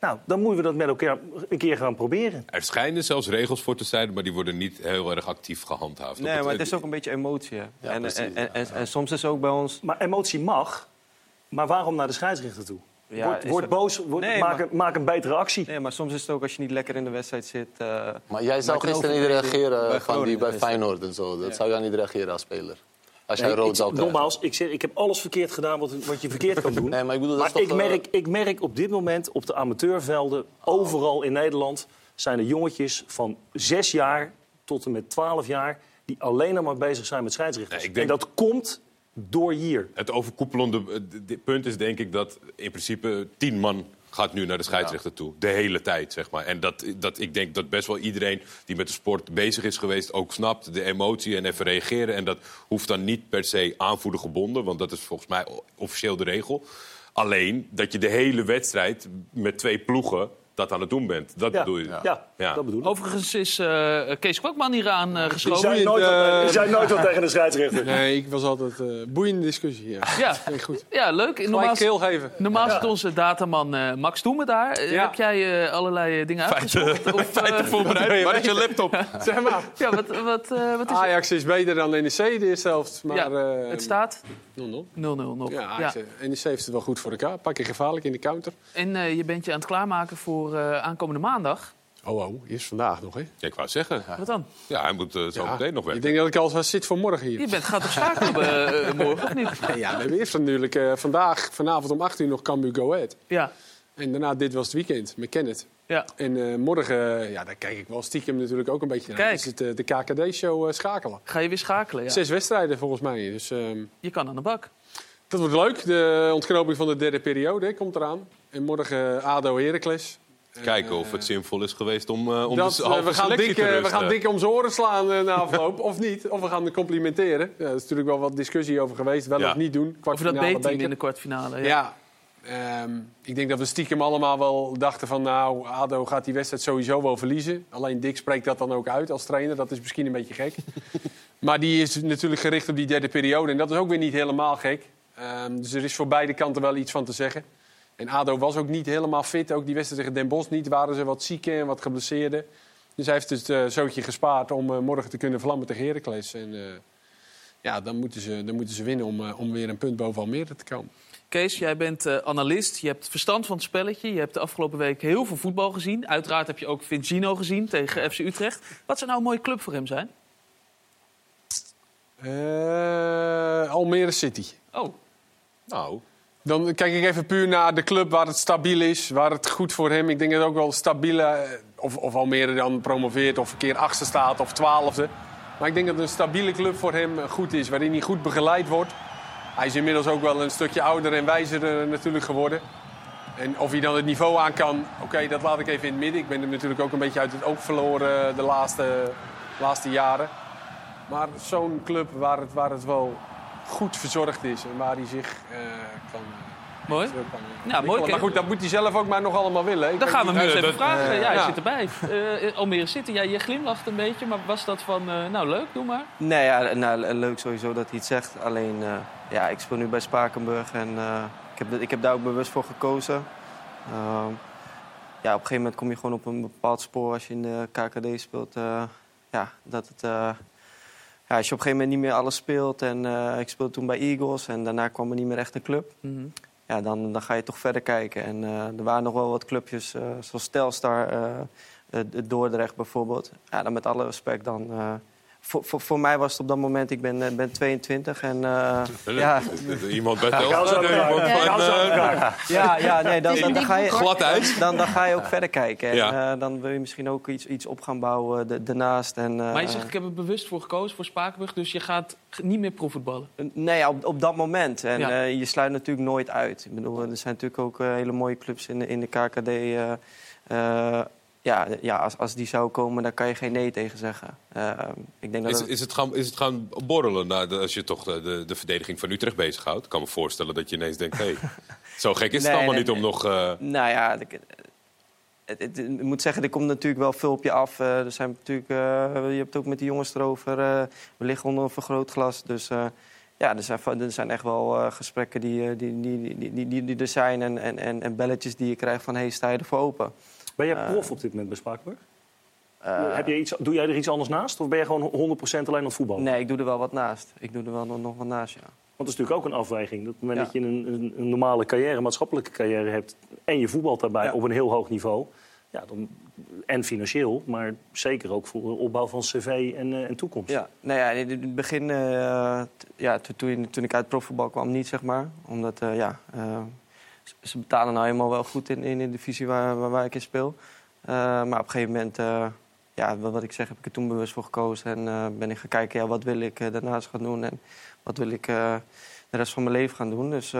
Nou, dan moeten we dat met elkaar een keer gaan proberen. Er schijnen zelfs regels voor te zijn, maar die worden niet heel erg actief gehandhaafd. Nee, maar het is ook een beetje emotie. Hè. Ja, en, precies, en, en, en, en soms is ook bij ons... Maar emotie mag. Maar waarom naar de scheidsrechter toe? Ja, word boos, word- Nee, maak, maar- een, maak een betere actie. Nee, maar soms is het ook als je niet lekker in de wedstrijd zit... eh, Maar jij zou gisteren niet reageren bij van die bij. Feyenoord en zo. Dat zou jij niet reageren als speler. Als jij Nee, rood ik, zou krijgen. nogmaals, ik, zeg, ik heb alles verkeerd gedaan wat, wat je verkeerd kan doen. Nee, maar ik bedoel, Maar eh, merk, ik merk op dit moment op de amateurvelden, overal in Nederland... zijn er jongetjes van zes jaar tot en met twaalf jaar... die alleen maar bezig zijn met scheidsrechters. Nee, denk- En dat komt door hier. Het overkoepelende eh, punt is denk ik dat in principe tien man gaat nu naar de scheidsrechter toe. De hele tijd, zeg maar. En dat, dat, ik denk dat best wel iedereen die met de sport bezig is geweest... ook snapt de emotie en even reageren. En dat hoeft dan niet per se aanvoerder gebonden... want dat is volgens mij officieel de regel. Alleen dat je de hele wedstrijd met twee ploegen dat aan het doen bent. Dat Ja, bedoel je? ja, Ja. dat bedoel ik. Overigens is eh, Kees Kwakman hier aan eh, Die geschoven. zei nooit, wat, eh, die zei nooit wat tegen de scheidsrechter. Nee, ik was altijd eh boeiende discussie. Ja. Ja. Goed. Ja, leuk. Normaal, keel geven. normaal zit onze dataman eh, Max Toemen daar. Ja. Heb jij eh, allerlei dingen uitgezocht? Of, eh, Voorbereid, waar is je laptop? Zeg maar. ja, wat, wat, eh, wat is? Ajax is beter dan NEC de eerste helft. Maar, Ja, eh, het staat 0-0 0-0. nog. Ja, NEC heeft het wel goed voor elkaar. Pak je gevaarlijk in de counter. En eh, je bent je aan het klaarmaken voor eh, aankomende maandag. Oh, oh, eerst vandaag nog, hè? Ja, ik wou zeggen. Wat dan? Ja, hij moet eh, zo Ja, meteen nog weg. Ik denk dat ik al zit voor morgen hier. Je bent, gaat op schakelen eh, morgen, of niet? Nee, ja, we hebben eerst natuurlijk eh, vandaag, vanavond om 8 uur nog Cambuur Go Ahead. Ja, En daarna, dit was het weekend, met Kenneth. ja. En eh, morgen, ja, daar kijk ik wel stiekem natuurlijk ook een beetje naar. Kijk. Is het de KKD-show schakelen. Ga je weer schakelen, ja. Zes wedstrijden volgens mij. Dus ehm, Je kan aan de bak. dat wordt leuk. De ontknoping van de derde periode hè, komt eraan. En morgen ADO Heracles. Kijken of het zinvol is geweest om, eh, om Dat, de eh, halve we, gaan selectie dik, te we gaan dik om zijn oren slaan eh, na afloop. of niet. Of we gaan de complimenteren. Ja, er is natuurlijk wel wat discussie over geweest. Wel Ja. of niet doen. Over dat beker. in de kwartfinale. Ja. Ja. Ehm, ik denk dat we stiekem allemaal wel dachten van... nou, ADO gaat die wedstrijd sowieso wel verliezen. Alleen Dick spreekt dat dan ook uit als trainer. Dat is misschien een beetje gek. maar die is natuurlijk gericht op die derde periode. En dat is ook weer niet helemaal gek. Ehm, dus er is voor beide kanten wel iets van te zeggen. En ADO was ook niet helemaal fit. Ook die wedstrijd tegen Den Bosch niet. Waren ze wat zieken en wat geblesseerden. Dus hij heeft het eh, zootje gespaard om eh, morgen te kunnen vlammen tegen Heracles. En eh, ja, dan moeten, ze, dan moeten ze winnen om, om weer een punt boven Almere te komen. Kees, jij bent eh, analist. Je hebt verstand van het spelletje. Je hebt de afgelopen week heel veel voetbal gezien. Uiteraard heb je ook Vincino gezien tegen FC Utrecht. Wat zou nou een mooie club voor hem zijn? Eh, Almere City. Oh, Nou, Dan kijk ik even puur naar de club waar het stabiel is, waar het goed voor hem. Ik denk dat ook wel stabiele, eh, of, of Almere dan promoveert of een keer achtste staat of twaalfde. Maar ik denk dat een stabiele club voor hem eh, goed is, waarin hij goed begeleid wordt. Hij is inmiddels ook wel een stukje ouder en wijzer eh, natuurlijk geworden. En of hij dan het niveau aan kan, oké, dat laat ik even in het midden. Ik ben hem natuurlijk ook een beetje uit het oog verloren de laatste, laatste jaren. Maar zo'n club waar het, waar het wel goed verzorgd is en waar hij zich eh, kan... eh, mooi. Ja, ontwikkelen. mooi, Kees. Maar goed, dat moet hij zelf ook maar nog allemaal willen. Ik gaan we hem eens eh, even vragen. eh, ja, hij ja. zit erbij. Eh, Almere City, ja, je glimlacht een beetje. Maar was dat van, eh, nou leuk, doe maar. Nee, ja, nou, leuk sowieso dat hij het zegt. Alleen, eh, ja, ik speel nu bij Spakenburg en eh, ik, heb, ik heb daar ook bewust voor gekozen. Ehm, ja, op een gegeven moment kom je gewoon op een bepaald spoor als je in de KKD speelt. eh, ja, dat het, eh, ja, als je op een gegeven moment niet meer alles speelt. En eh, ik speelde toen bij Eagles en daarna kwam er niet meer echt een club. Mhm. Ja, dan, dan ga je toch verder kijken. En eh, er waren nog wel wat clubjes, eh, zoals Telstar, Dordrecht bijvoorbeeld. Ja, dan met alle respect dan... voor, voor, voor mij was het op dat moment, ik ben, eh, ben 22 en eh, ja, Iemand bij Gauw zo aan eh, ja, ja, nee, dan, dan, ga je, Glad ijs. dan, dan ga je ook verder kijken. En Ja. eh, dan wil je misschien ook iets, iets op gaan bouwen da- daarnaast. En, eh, Maar je zegt, ik heb er bewust voor gekozen, voor Spakenburg. Dus je gaat niet meer profvoetballen. Nee, op, op dat moment. En Ja. eh, je sluit natuurlijk nooit uit. Ik bedoel, er zijn natuurlijk ook hele mooie clubs in de, in de KKD. Ja, ja als, als die zou komen, dan kan je geen nee tegen zeggen. Eh, ik denk dat Is, het- is, het gaan, is het gaan borrelen de- als je toch de, de, de verdediging van Utrecht bezighoudt? Ik kan me voorstellen dat je ineens denkt, hé, hey, zo gek is het allemaal nee, niet om nee. nog... eh, Nou ja, ik, het, het- ik moet zeggen, er komt natuurlijk wel veel op je af. Eh, er zijn natuurlijk, eh, je hebt het ook met die jongens erover. we liggen onder een vergrootglas. Dus ja, er zijn, er zijn echt wel gesprekken die, die, die, die, die, die, er zijn. En, en, en, en belletjes die je krijgt van, hey, sta je ervoor open? Ben jij Eh, prof op dit moment bij Spakenburg? Eh, Heb je iets, doe jij er iets anders naast? Of ben je gewoon 100% alleen aan het voetballen? Nee, ik doe er wel wat naast. Ik doe er wel nog, wat naast, ja. Want dat is natuurlijk ook een afweging. Dat moment Ja. dat je een, een, een normale carrière, maatschappelijke carrière hebt... en je voetbalt daarbij Ja. op een heel hoog niveau... Ja, dan, en financieel, maar zeker ook voor de opbouw van cv en, eh, en toekomst. Ja, nou ja, in het begin, ja, to- toen, toen ik uit profvoetbal kwam, niet zeg maar. Omdat, ja, ze- betalen nou helemaal wel goed in, in de divisie waar, waar, ik in speel. Eh, maar op een gegeven moment, eh, ja, wat, ik zeg, heb ik er toen bewust voor gekozen. En eh, ben ik gaan kijken, ja, wat wil ik daarnaast gaan doen en wat wil ik de rest van mijn leven gaan doen. Dus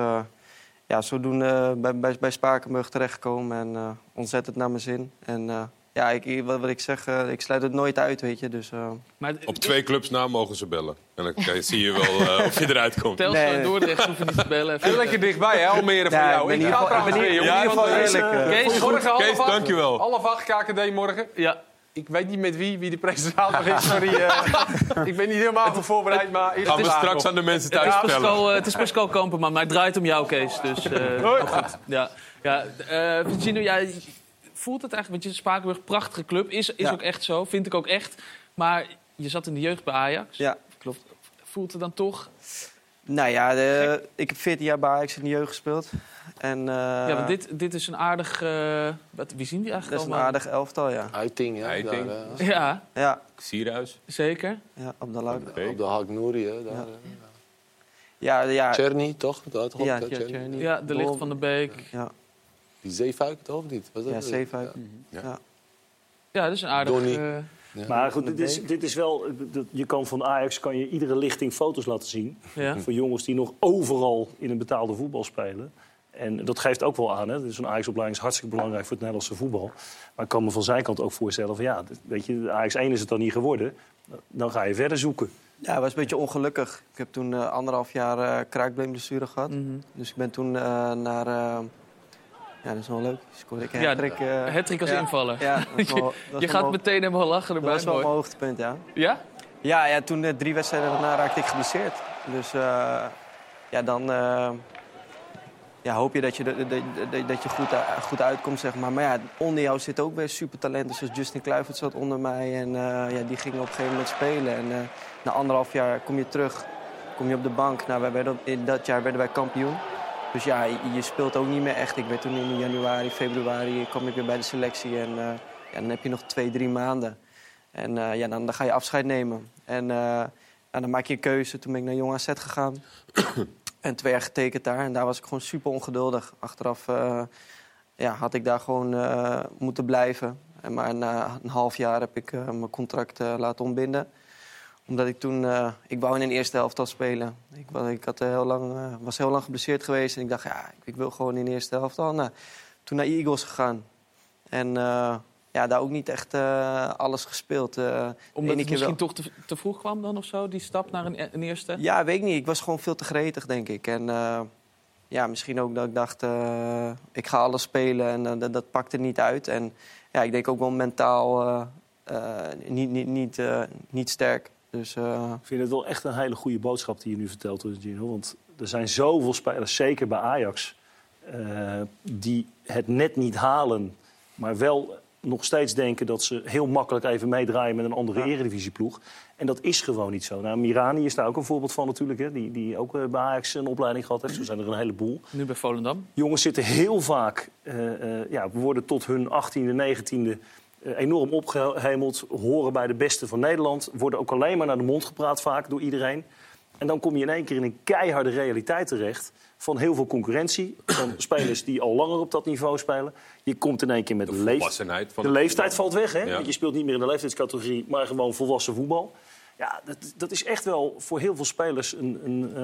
ja, zodoende bij, bij, bij Spakenburg terechtgekomen en ontzettend naar mijn zin. En ja, ik, wat, wat ik zeg, eh, ik sluit het nooit uit, weet je. Dus, eh, Maar op twee clubs na mogen ze bellen. En dan kan je- zie je wel eh, of je eruit komt. Telstar Nee. en Dordrecht hoeven niet te bellen. En lekker dichtbij, hè, Almere voor Ja, jou. ik ga ieder geval- trouwens weer, in jongen. ieder geval Want, eh, eerlijk, eh, Kees, Morgen half Kees, acht. dankjewel. Half acht KKD morgen. Ja, Ik weet niet met wie, wie de presentator is. Sorry, eh, ik ben niet helemaal voor voorbereid, maar... Gaan we straks aan de mensen het is, thuis vertellen. Pascal, het is Pascal Kamperman, maar het draait om jou, Kees. Dus, eh, goed. Ja, ja, eh Virginia, ja, voelt het eigenlijk, want je Spakenburg, prachtige club, is, is Ja. ook echt zo, vind ik ook echt. Maar je zat in de jeugd bij Ajax. ja, klopt. Voelt het dan toch? Nou ja, de- ik heb 14 jaar bij Ajax in de jeugd gespeeld. En, eh, ja, want dit, dit is een aardig... eh, wat, wie zien die dat eigenlijk is een aardig elftal, ja. Uiting, ja. Uiting. Daar, Ja, Ja, Sierhuis. zeker. ja op de Hak Nouri, hè. Daar, Ja. eh. Ja, ja, Cherny, toch? Dat, ja, Dat ja. Ja, de licht van de Beek. Ja, Die Zeefuik, toch? Of niet? Was dat ja? Zeefuik. Ja. Ja. Ja, dat is een aardig... Eh, Ja. Maar goed, dit is, dit is wel... dat- Je kan van Ajax kan je iedere lichting foto's laten zien. ja. Voor jongens die nog overal in een betaalde voetbal spelen. En dat geeft ook wel aan. Hè? Dus een Ajax-opleiding is hartstikke belangrijk voor het Nederlandse voetbal. Maar ik kan me van zijn kant ook voorstellen van ja, weet je, Ajax 1 is het dan niet geworden. Dan ga je verder zoeken. Ja, het was een beetje ongelukkig. Ik heb toen eh, anderhalf jaar eh kraakbeenblessure gehad. Mhm. Dus ik ben toen eh, naar... eh, ja, dat is wel leuk. Scoorde ik Ja, hat-trick, eh, Hattrick als ja. invaller. Ja, dat is wel- dat is je wel gaat meteen helemaal lachen Dat erbij. was wel mooi. mijn hoogtepunt, ja. Ja? Ja, ja toen eh, drie wedstrijden daarna raakte ik geblesseerd. Dus eh, ja, dan eh, ja, hoop je dat je, dat, dat, dat- dat je goed, goed uitkomt, zeg maar. Maar ja, onder jou zitten ook weer supertalenten. Zoals Justin Kluivert zat onder mij. En ja, die gingen op een gegeven moment spelen. En na anderhalf jaar kom je terug, kom je op de bank. Nou, wij werden, dat jaar werden wij kampioen. Dus ja, je, speelt ook niet meer echt. Ik werd toen in januari, februari kwam ik weer bij de selectie. En eh, ja, dan heb je nog twee, drie maanden. En eh, ja, dan, dan ga je afscheid nemen. En eh, nou, dan maak je een keuze. Toen ben ik naar Jong AZ gegaan. en twee jaar getekend daar. En daar was ik gewoon super ongeduldig. Achteraf ja, had ik daar gewoon moeten blijven. En maar na een half jaar heb ik mijn contract laten ontbinden omdat ik toen, eh, ik wou in een eerste helft al spelen. Ik, ik had, eh, heel lang, eh, was heel lang geblesseerd geweest. En ik dacht, ja, ik, ik wil gewoon in de eerste helft al. Nou, toen naar Eagles gegaan. En ja, daar ook niet echt alles gespeeld. Omdat het keer misschien wel. toch te, te vroeg kwam dan of zo, die stap naar een, een eerste? Ja, weet ik niet. Ik was gewoon veel te gretig, denk ik. En ja, misschien ook dat ik dacht, ik ga alles spelen en dat, dat pakte niet uit. En ja, ik denk ook wel mentaal niet, niet, niet, niet sterk. Dus eh, Ik vind het wel echt een hele goede boodschap die je nu vertelt, Gino. Want er zijn zoveel spelers, zeker bij Ajax, eh, die het net niet halen. Maar wel nog steeds denken dat ze heel makkelijk even meedraaien met een andere eredivisieploeg. En dat is gewoon niet zo. Nou, Mirani is daar ook een voorbeeld van natuurlijk. Hè, die, die ook eh, bij Ajax een opleiding gehad heeft. Zo zijn er een heleboel. Nu bij Volendam. Jongens zitten heel vaak, ja, worden tot hun 18e, 19e eh, enorm opgehemeld, horen bij de beste van Nederland, worden ook alleen maar naar de mond gepraat vaak door iedereen. En dan kom je in één keer in een keiharde realiteit terecht van heel veel concurrentie, van spelers die al langer op dat niveau spelen. Je komt in één keer met de, De leeftijd voetbal. valt weg, hè? Ja. Want je speelt niet meer in de leeftijdscategorie, maar gewoon volwassen voetbal. Ja, dat, dat is echt wel voor heel veel spelers een, een, eh,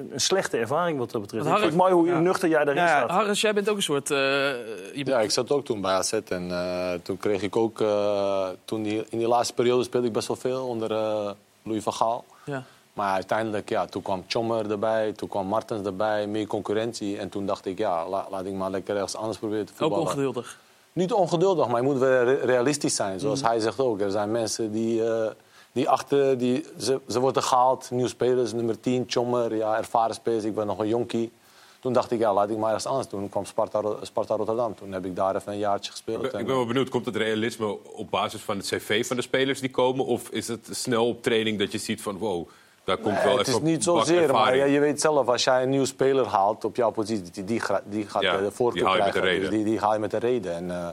een, een slechte ervaring wat dat betreft. Ik Harry- vind het mooi hoe Ja. nuchter jij daarin Ja, staat. Harris, jij bent ook een soort... eh, je Ja, ik zat ook toen bij AZ en eh, toen kreeg ik ook... eh, toen die, in die laatste periode speelde ik best wel veel onder eh, Louis van Gaal. Ja. Maar uiteindelijk, ja, toen kwam Chommer erbij, toen kwam Martens erbij, meer concurrentie. En toen dacht ik, ja, la- laat ik maar lekker ergens anders proberen te Ook voetballen. ongeduldig. Niet ongeduldig, maar je moet wel re- realistisch zijn. Zoals hij zegt ook. Er zijn mensen die, eh, die achter... Die, ze, ze worden gehaald, nieuwe spelers, nummer 10, Chommer, ja, ervaren spelers. Ik ben nog een jonkie. Toen dacht ik, ja, laat ik maar ergens anders doen. Toen kwam Sparta, Sparta Rotterdam. Toen heb ik daar even een jaartje gespeeld. Ik ben, En, ik ben wel benieuwd, komt het realisme op basis van het cv van de spelers die komen? Of is het snel op training dat je ziet van wow, daar komt Nee, wel het even is niet zozeer, maar ja, je weet zelf, als jij een nieuwe speler haalt op jouw positie, die, die, gaat Ja, eh, de voorkeur die haal je met krijgen. de reden. Dus die, die haal je met de reden. En, eh,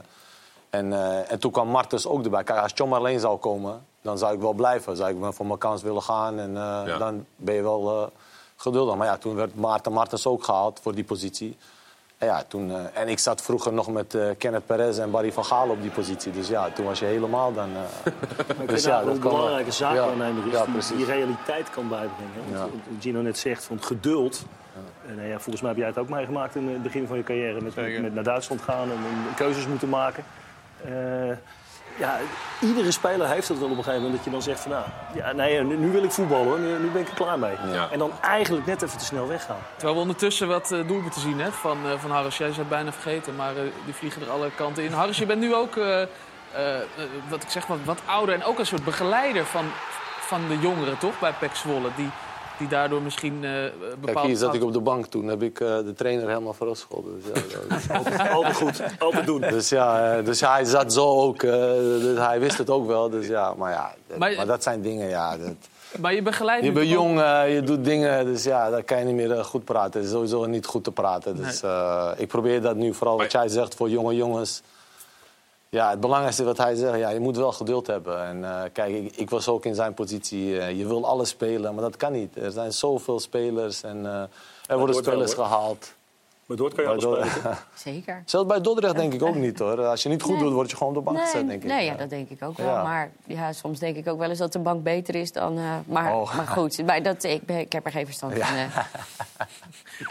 en, eh, en toen kwam Martens ook erbij. Kijk, als John alleen zou komen, dan zou ik wel blijven. Zou ik wel voor mijn kans willen gaan en eh, Ja. dan ben je wel eh, geduldig. Maar ja, toen werd Maarten Martens ook gehaald voor die positie. En, ja, toen, eh, en ik zat vroeger nog met Kenneth Perez en Barry van Gaal op die positie. Dus ja, toen was je helemaal dan... eh, Maar ik dus ja, dat een belangrijke zaak Ja, ja, die, die realiteit kan bijbrengen. Ja. Wat Gino net zegt, van geduld. En, nou ja, volgens mij heb jij het ook meegemaakt in het begin van je carrière. Met, met, met naar Duitsland gaan en, en keuzes moeten maken. Eh, ja, iedere speler heeft het wel op een gegeven moment dat je dan zegt van... Nou, ja, nee, nu, nu wil ik voetballen, hoor. Nu, nu ben ik er klaar mee. Ja. En dan eigenlijk net even te snel weggaan. Terwijl we ondertussen wat uh, doelpunten zien hè, van, uh, van Harris. Jij is het bijna vergeten, maar uh, die vliegen er alle kanten in. Harris, je bent nu ook, uh, wat ik zeg, wat, wat ouder en ook een soort begeleider van, van de jongeren, toch? Bij Pek Zwolle, die, die daardoor misschien uh, bepaald... Kijk, hier zat ik op de bank toen. heb ik uh, de trainer helemaal verrasscholden. Dus, ja, altijd, altijd goed, altijd doen. Dus ja, uh, dus hij zat zo ook. dus hij wist het ook wel. Dus ja, maar ja, dat, maar, maar dat zijn dingen, ja... Dat, maar je begeleidt Je bent jong, uh, je doet dingen, dus ja, daar kan je niet meer uh, goed praten. Het is sowieso niet goed te praten. Dus uh, ik probeer dat nu, vooral wat jij zegt, voor jonge jongens. Ja, het belangrijkste wat hij zegt, ja, je moet wel geduld hebben. En uh, kijk, ik, ik, was ook in zijn positie. Uh, je wil alles spelen, maar dat kan niet. Er zijn zoveel spelers en uh, er worden spelers gehaald. Maar Dort kan je alles spelen. Zeker. Zelfs bij Dordrecht denk ik ook niet hoor. Als je niet goed nee. doet, word je gewoon op de bank nee, gezet, denk ik. Nee, ja, dat denk ik ook wel. Ja. Maar ja, soms denk ik ook wel eens dat de bank beter is dan... Uh, maar, oh. maar goed, maar dat, ik, ben, ik heb er geen verstand van. Ja. Uh,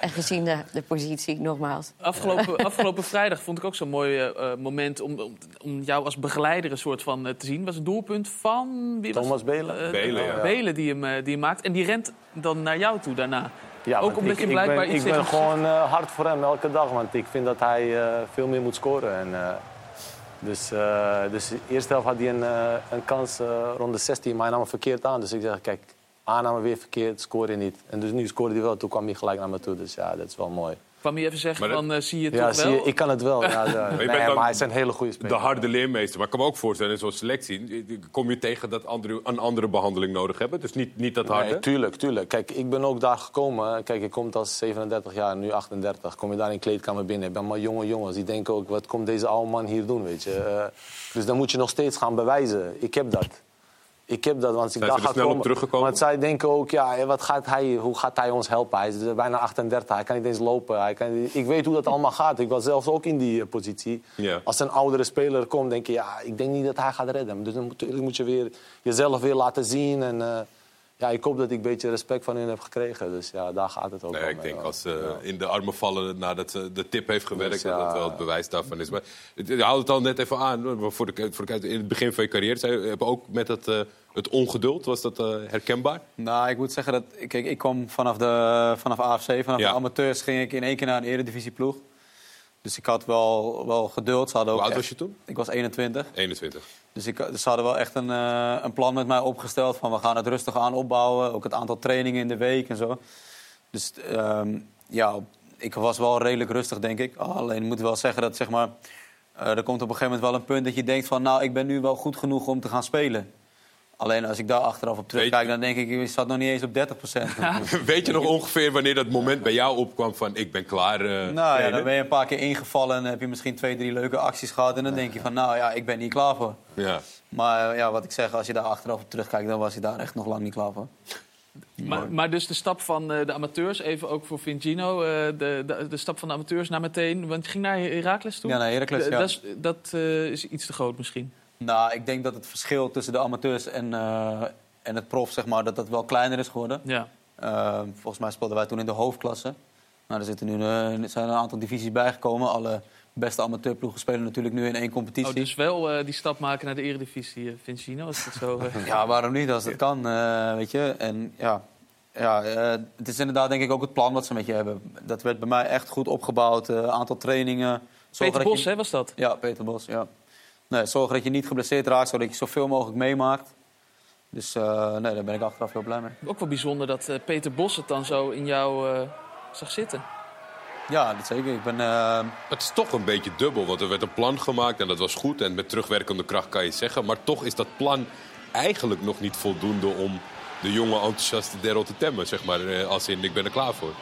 en gezien de, de positie, nogmaals. Afgelopen, afgelopen vrijdag vond ik ook zo'n mooi uh, moment om, om, om, jou als begeleider een soort van te zien. was het doelpunt van... Wie Thomas was, Belen. Belen, ja. Belen die hem, die hem maakt. En die rent dan naar jou toe daarna. Ja, ook omdat ik, je blijkbaar ik ben, iets Ik ben gewoon uh, hard voor hem elke dag, want ik vind dat hij uh, veel meer moet scoren. En, uh, dus, dus de eerste helft had hij een, een kans rond de 16, maar hij nam hem verkeerd aan. Dus ik zeg, kijk, aanname weer verkeerd, scoor je niet. En dus nu scoorde hij wel, toen kwam hij gelijk naar me toe. Dus ja, dat is wel mooi. Kwam je even zeggen dat... van, uh, zie je het ja, toch zie wel? Je, ik kan het wel. Ja, de, maar, nee, dan maar hij is een hele goede speler. De harde leermeester. Maar ik kan me ook voorstellen, in zo'n selectie... kom je tegen dat andere, een andere behandeling nodig hebben. Dus niet, niet dat harde. Nee, tuurlijk, tuurlijk. Kijk, ik ben ook daar gekomen. Kijk, ik kom als 37 jaar, nu 38. Kom je daar in de kleedkamer binnen. Ik ben maar jonge jongens. Die denken ook, wat komt deze oude man hier doen, weet je. Uh, dus dan moet je nog steeds gaan bewijzen. Ik heb dat. Ik heb dat, want ik Zijn ga ga snel komen. op teruggekomen? Want zij denken ook, ja, wat gaat hij, hoe gaat hij ons helpen? Hij is bijna 38, hij kan niet eens lopen. Hij kan, ik weet hoe dat allemaal gaat. Ik was zelfs ook in die uh, positie. Als een oudere speler komt, denk je, ja, ik denk niet dat hij gaat redden. Dus dan moet, moet je weer jezelf weer laten zien. En, uh, ja, ik hoop dat ik een beetje respect van hen heb gekregen. Dus ja, daar gaat het ook nee, om. Ik denk ja. als uh, ja. in de armen vallen nadat ze de tip heeft gewerkt... Dus, ja, dat dat wel het bewijs daarvan is. Maar je houdt het al net even aan. Voor de, voor de, in het begin van je carrière... Zei, je ook met het, uh, het ongeduld, was dat uh, herkenbaar? Nou, ik moet zeggen dat... Kijk, ik kwam vanaf, de, vanaf AFC, vanaf Ja. de amateurs... ging ik in één keer naar een eredivisieploeg. Dus ik had wel, wel geduld. Ze hadden ook Hoe oud was je toen? Ik was 21. 21. Dus, ik, dus ze hadden wel echt een, eh, een plan met mij opgesteld van we gaan het rustig aan opbouwen. Ook het aantal trainingen in de week en zo. Dus ehm, ja, ik was wel redelijk rustig, denk ik. Alleen ik moet wel zeggen dat zeg maar, eh, er komt op een gegeven moment wel een punt dat je denkt van nou, ik ben nu wel goed genoeg om te gaan spelen. Alleen als ik daar achteraf op terugkijk, dan denk ik, je zat nog niet eens op 30% Weet je nog ongeveer wanneer dat moment bij jou opkwam van ik ben klaar? eh, Nou ja, trainen? dan ben je een paar keer ingevallen en heb je misschien twee, drie leuke acties gehad. En dan denk je van, nou ja, ik ben niet klaar voor. Ja. Maar eh, ja, wat ik zeg, als je daar achteraf op terugkijkt, dan was je daar echt nog lang niet klaar voor. Maar, maar dus de stap van eh, de amateurs, even ook voor Vincino, eh, de, de, de stap van de amateurs naar meteen, want je ging naar Heracles toen? Ja, naar Heracles, D- ja. Dat, is, dat eh, is iets te groot misschien. Nou, ik denk dat het verschil tussen de amateurs en, eh, en het prof, zeg maar, dat dat wel kleiner is geworden. Ja. Eh, volgens mij speelden wij toen in de hoofdklasse. Nou, er, zitten nu, eh, er zijn een aantal divisies bijgekomen. Alle beste amateurploegen spelen natuurlijk nu in één competitie. Oh, dus wel die stap maken naar de eredivisie, Vincino, als dat zo... Ja, waarom niet als het kan, weet je. En ja, ja het is inderdaad denk ik ook het plan wat ze met je hebben. Dat werd bij mij echt goed opgebouwd. Een aantal trainingen. Peter dat Bos, je- hè, was dat? Ja, Peter Bos, ja. Nee, zorgen dat je niet geblesseerd raakt, zodat je zoveel mogelijk meemaakt. Dus eh, nee, daar ben ik achteraf heel blij mee. Ook wel bijzonder dat eh, Peter Bos het dan zo in jou eh, zag zitten. Ja, dat zeker. Ik ben... eh, Het is toch een beetje dubbel, want er werd een plan gemaakt en dat was goed. En met terugwerkende kracht kan je het zeggen. Maar toch is dat plan eigenlijk nog niet voldoende om de jonge enthousiaste Daryl te temmen. Zeg maar, eh, als in, ik ben er klaar voor.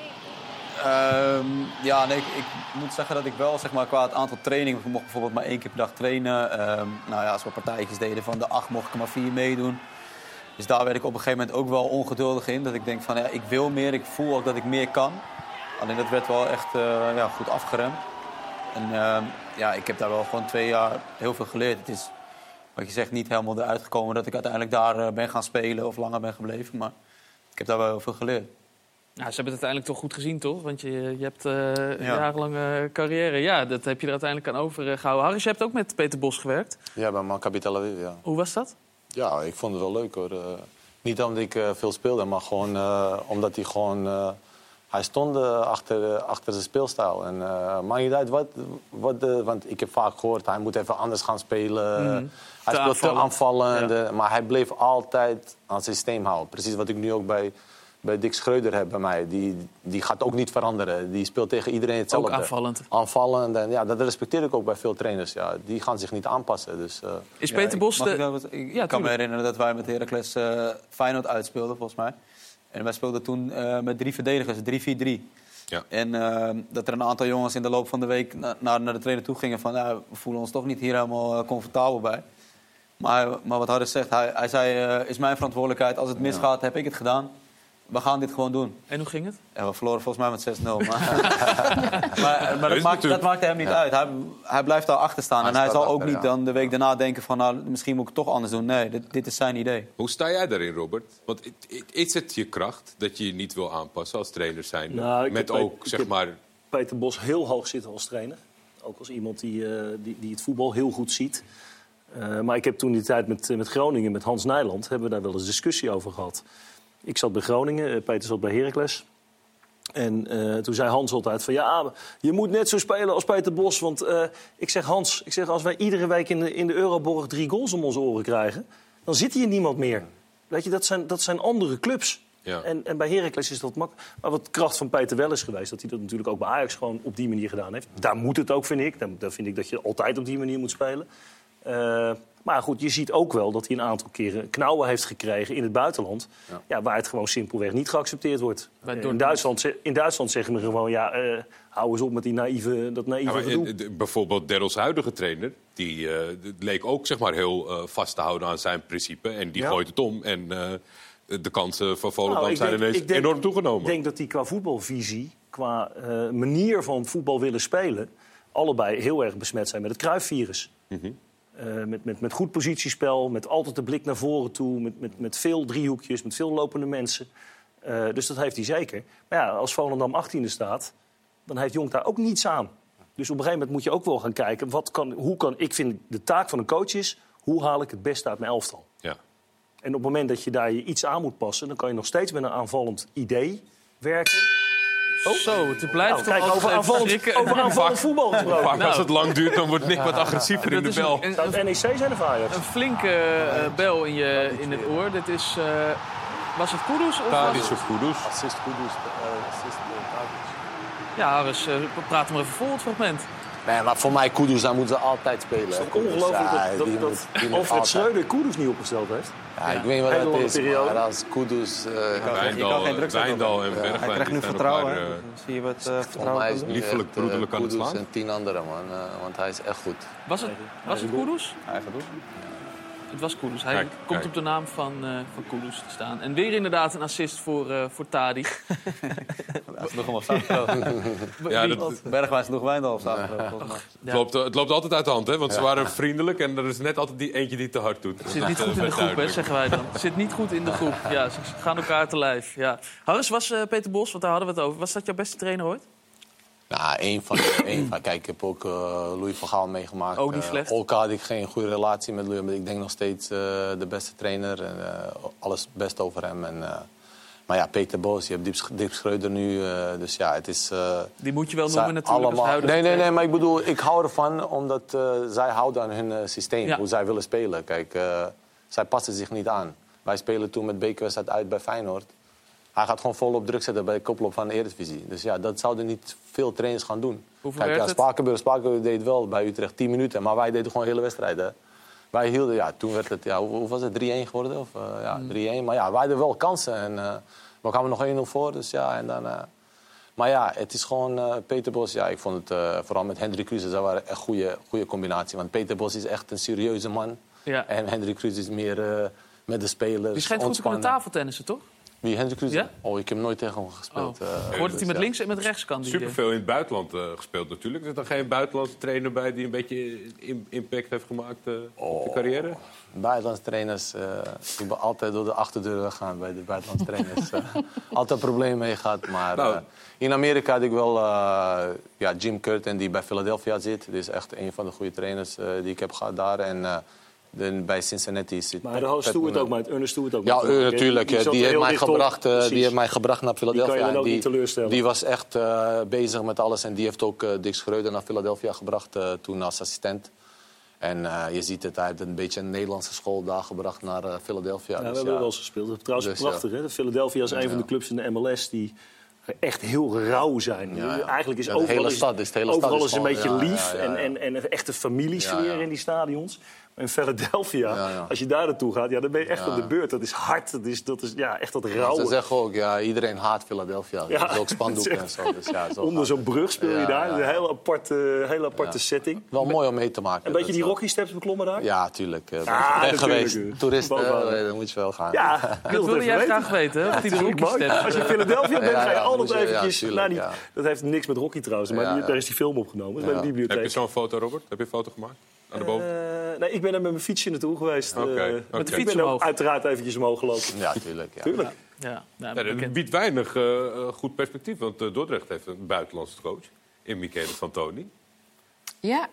Ehm, ja, nee, ik, ik moet zeggen dat ik wel zeg maar, qua het aantal trainingen... We mochten bijvoorbeeld maar één keer per dag trainen. Ehm, nou ja, als we partijtjes deden van de acht mocht ik er maar vier meedoen. Dus daar werd ik op een gegeven moment ook wel ongeduldig in. Dat ik denk van, ja, ik wil meer, ik voel ook dat ik meer kan. Alleen dat werd wel echt eh, ja, goed afgeremd. En ehm, ja, ik heb daar wel gewoon twee jaar heel veel geleerd. Het is, wat je zegt, niet helemaal eruit gekomen dat ik uiteindelijk daar eh, ben gaan spelen... of langer ben gebleven, maar ik heb daar wel heel veel geleerd. Nou, ze hebben het uiteindelijk toch goed gezien, toch? Want je, je hebt eh, een Ja. jarenlange carrière. Ja, dat heb je er uiteindelijk aan overgehouden. Harris, je hebt ook met Peter Bos gewerkt. Ja, bij Maccabi Tel Aviv, ja. Hoe was dat? Ja, ik vond het wel leuk hoor. Eh, niet omdat ik eh, veel speelde, maar gewoon eh, omdat hij gewoon... eh, hij stond achter, achter zijn speelstijl. En eh maakt niet uit wat... wat de, want ik heb vaak gehoord, hij moet even anders gaan spelen. Mhm. Hij speelt te aanvallend. aanvallend. eh, Maar hij bleef altijd aan zijn systeem houden. Precies wat ik nu ook bij, bij Dick Schreuder heb bij mij. Die, die gaat ook niet veranderen. Die speelt tegen iedereen hetzelfde. Ook aanvallend. Aanvallend. En ja, dat respecteer ik ook bij veel trainers. Ja, die gaan zich niet aanpassen. Dus, eh, Is Peter ik- Bos mag de... ik daar wat- ik Ja, kan me herinneren dat wij met Heracles eh Feyenoord uitspeelden, volgens mij. En wij speelden toen eh, met drie verdedigers, 3-4-3. Ja. En dat er een aantal jongens in de loop van de week na- naar, naar de trainer toe gingen van... Nou, we voelen ons toch niet hier helemaal comfortabel bij. Maar, maar wat Harris zegt, hij, hij zei, is mijn verantwoordelijkheid. Als het misgaat, heb ik het gedaan. We gaan dit gewoon doen. En hoe ging het? En we verloren volgens mij met 6-0. Maar, maar, maar dat, maakt, dat maakte hem niet uit. Hij, hij blijft daar achter staan. Hij en hij zal ook niet ja. dan de week daarna denken van... Nou, misschien moet ik het toch anders doen. Nee, dit, dit is zijn idee. Hoe sta jij daarin, Robert? Want is het je kracht dat je je niet wil aanpassen als trainer zijn? Nou, Met heb- ook, ik zeg maar... Peter Bos heel hoog zitten als trainer. Ook als iemand die, eh, die, die het voetbal heel goed ziet. Eh, maar ik heb toen die tijd met, met Groningen, met Hans Nijland... hebben we daar wel eens discussie over gehad. Ik zat bij Groningen, eh, Peter zat bij Heracles. En eh, toen zei Hans altijd van... ja, je moet net zo spelen als Peter Bos. Want eh, ik zeg Hans, ik zeg, als wij iedere week in de, in de Euroborg drie goals om onze oren krijgen... dan zit hier niemand meer. Weet je, dat zijn, dat zijn andere clubs. Ja. En, en bij Heracles is dat makkelijk. Maar wat kracht van Peter wel is geweest, dat hij dat natuurlijk ook bij Ajax gewoon op die manier gedaan heeft. Daar moet het ook, vind ik. Daar, daar vind ik dat je altijd op die manier moet spelen. Eh, maar goed, je ziet ook wel dat hij een aantal keren knauwen heeft gekregen in het buitenland. Ja. waar het gewoon simpelweg niet geaccepteerd wordt. Eh, in. Duitsland, in Duitsland zeggen we gewoon, ja, eh, hou eens op met die naïeve, dat naïeve Ja, maar, bijvoorbeeld Darryl's huidige trainer, die eh, leek ook zeg maar, heel vast te houden aan zijn principe. En die Ja. gooit het om. En eh, de kansen van Volendam Nou, zijn denk- ineens denk- enorm toegenomen. Ik denk dat die qua voetbalvisie, qua manier van voetbal willen spelen... allebei heel erg besmet zijn met het Cruijff-virus. Mhm. Eh, met, met, met goed positiespel, met altijd de blik naar voren toe... met, met, met veel driehoekjes, met veel lopende mensen. Eh, dus dat heeft hij zeker. Maar ja, als Volendam 18e staat, dan heeft Jonk daar ook niets aan. Dus op een gegeven moment moet je ook wel gaan kijken... Wat kan, hoe kan, ik vind de taak van een coach is... hoe haal ik het beste uit mijn elftal? Ja. En op het moment dat je daar je iets aan moet passen... dan kan je nog steeds met een aanvallend idee werken. Zo, het blijft Nou, toch kijk, over aanvallend, over aanvallend voetbal gesproken. Vaak Nou. als het lang duurt, dan wordt Nick wat agressiever in Dat de bel. een, Zou een, het NEC zijn of Ajax? een flinke eh, bel in, je, in het oor. Dit is... eh, was het Kudus? Of was Tadic het... of Kudus. assist Kudus, eh, assist Tadic. Ja, Harris, eh, praat hem even vol, het fragment. Nee, maar voor mij, Kudus, daar moeten ze altijd spelen. Het is toch ongelooflijk ja, dat, die dat, moet- die Alfred. Schreuder Kudus niet opgesteld heeft. Ja, ik weet niet wat het is, periode. maar als Kudus... eh, Wijndal, en Bergwijn. Hij krijgt nu vertrouwen. eh, zie je wat eh, mij vertrouwen is doen. Liefelijk, broederlijk aan het Kudus slaan. en tien anderen, man. want hij is echt goed. Was het, was het Kudus? Eigen doel. Het was Kudus. Hij Kijk, komt kijk. op de naam van, eh van Kudus te staan. En weer inderdaad een assist voor, eh voor Tadi. Hem op zaterdag. Ja, dat, Bergwijn sloeg Wijndal volgens mij. het, loopt, het loopt altijd uit de hand, hè? Want ze waren vriendelijk en er is net altijd die eentje die te hard doet. Zit niet goed in de groep, hè, zeggen wij dan. Zit niet goed in de groep. Ja, ze gaan elkaar te lijf. Ja. Harris, was eh, Peter Bos, want daar hadden we het over. Was dat jouw beste trainer ooit? Nou, één van, de, één van. Kijk, ik heb ook eh, Louis van Gaal meegemaakt. Ook niet Eh, slecht. ook had ik geen goede relatie met Louis, maar ik denk nog steeds eh, de beste trainer. En, eh, alles best over hem. En, eh, maar ja, Peter Boos, je hebt Diep, Diep Schreuder nu. eh, dus ja, het is... eh, Die moet je wel noemen natuurlijk. huidige Nee, nee, nee, maar ik bedoel, ik hou ervan omdat eh, zij houden aan hun systeem, Ja. hoe zij willen spelen. Kijk, eh, zij passen zich niet aan. Wij spelen toen met bekerwedstrijd uit bij Feyenoord. Hij gaat gewoon volop druk zetten bij de koploop van de Eredivisie. Dus ja, dat zouden niet veel trainers gaan doen. Hoeveel Kijk, ja? Spakenburg, Spakenburg deed wel bij Utrecht 10 minuten, maar wij deden gewoon hele wedstrijd. Hè. Wij hielden, ja, toen werd het, ja, hoe, hoe was het, 3-1 geworden? Of, eh, ja, Mm. 3-1. Maar ja, wij hadden wel kansen. En, eh, we kwamen nog 1-0 voor, dus ja, en dan... eh, maar ja, het is gewoon Peter Bos. Ja, ik vond het vooral met Hendrik Kruse, dat waren echt goede, goede combinatie. Want Peter Bos is echt een serieuze man. Ja. En Hendrik Kruse is meer met de spelers. Die schijnt goed te kunnen tafeltennissen, toch? Wie, Hendrik Kruse? Ja? Oh, ik heb nooit tegen hem Oh. gespeeld. eh, Hoort het dus hij met ja. links en met rechts kan? Die, eh? Superveel in het buitenland eh, gespeeld natuurlijk. Er is er geen buitenlandse trainer bij die een beetje im- impact heeft gemaakt eh, op de carrière? Buitenlandse trainers, eh, ik ben altijd door de achterdeur gegaan bij de buitenlandse trainers. Eh, altijd problemen mee gehad. Maar Nou. eh, in Amerika had ik wel eh, ja, Jim Curtin, die bij Philadelphia zit. Die is echt een van de goede trainers eh, die ik heb gehad daar. En eh, dan bij Cincinnati zit Maar Pat Stewart Mullen. ook met, Ernest Stewart ook Ja, met. eh, Die- natuurlijk. die eh, Die, er heeft mij gebracht, eh, die heeft mij gebracht naar kan je Philadelphia. dan ook En niet teleurstellen. die was echt eh, bezig met alles. En die heeft ook eh, Dick Schreuder naar Philadelphia gebracht eh, toen als assistent. En eh, je ziet het, hij heeft een beetje een Nederlandse school daar gebracht naar eh, Philadelphia. Ja, we Dus hebben ja. wel eens gespeeld. Dat is trouwens Dus, prachtig. Hè? De Philadelphia is een van de clubs in de MLS die echt heel rauw zijn. Eigenlijk is de overal, hele stad is- de hele overal stad is is een beetje lief. En, en, en een echte familiesfeer in die stadions. In Philadelphia, Ja, ja. als je daar naartoe gaat, ja, dan ben je echt Ja. op de beurt. Dat is hard, dat is, dat is ja, echt dat Ze rauwe. zeggen ook, ja, iedereen haat Philadelphia. Ja, Ja, is ook spandoeken dat en zo. Dus ja, zo Onder zo'n brug speel je Ja, daar. ja, Een hele aparte, hele aparte setting. Wel mooi om mee te maken. Een beetje dat die. Rocky Steps beklommen daar? Ja, tuurlijk. eh, ben Ah, geweest. Toeristen, eh, dan moet je wel gaan. Ja, Dat wil wilde jij graag weten? Wat hij de Natuurlijk Rocky mooi. stept. Als je in Philadelphia bent, Ja, ga je altijd eventjes die... Dat heeft niks met Rocky trouwens, maar die- daar is die film opgenomen. Dat. Heb je zo'n foto, Robert? Heb je een foto gemaakt? Aan de boven? Eh, nee, ik ben er met mijn fietsje naartoe geweest. Oké, eh, oké. Met de Ik fiets ben ook omhoog. uiteraard eventjes omhoog gelopen. Ja, tuurlijk. Ja. Tuurlijk. Ja, nou, dat biedt weinig eh, eh, goed perspectief. Want eh, Dordrecht heeft een buitenlandse coach. In Michele Santoni. Ja.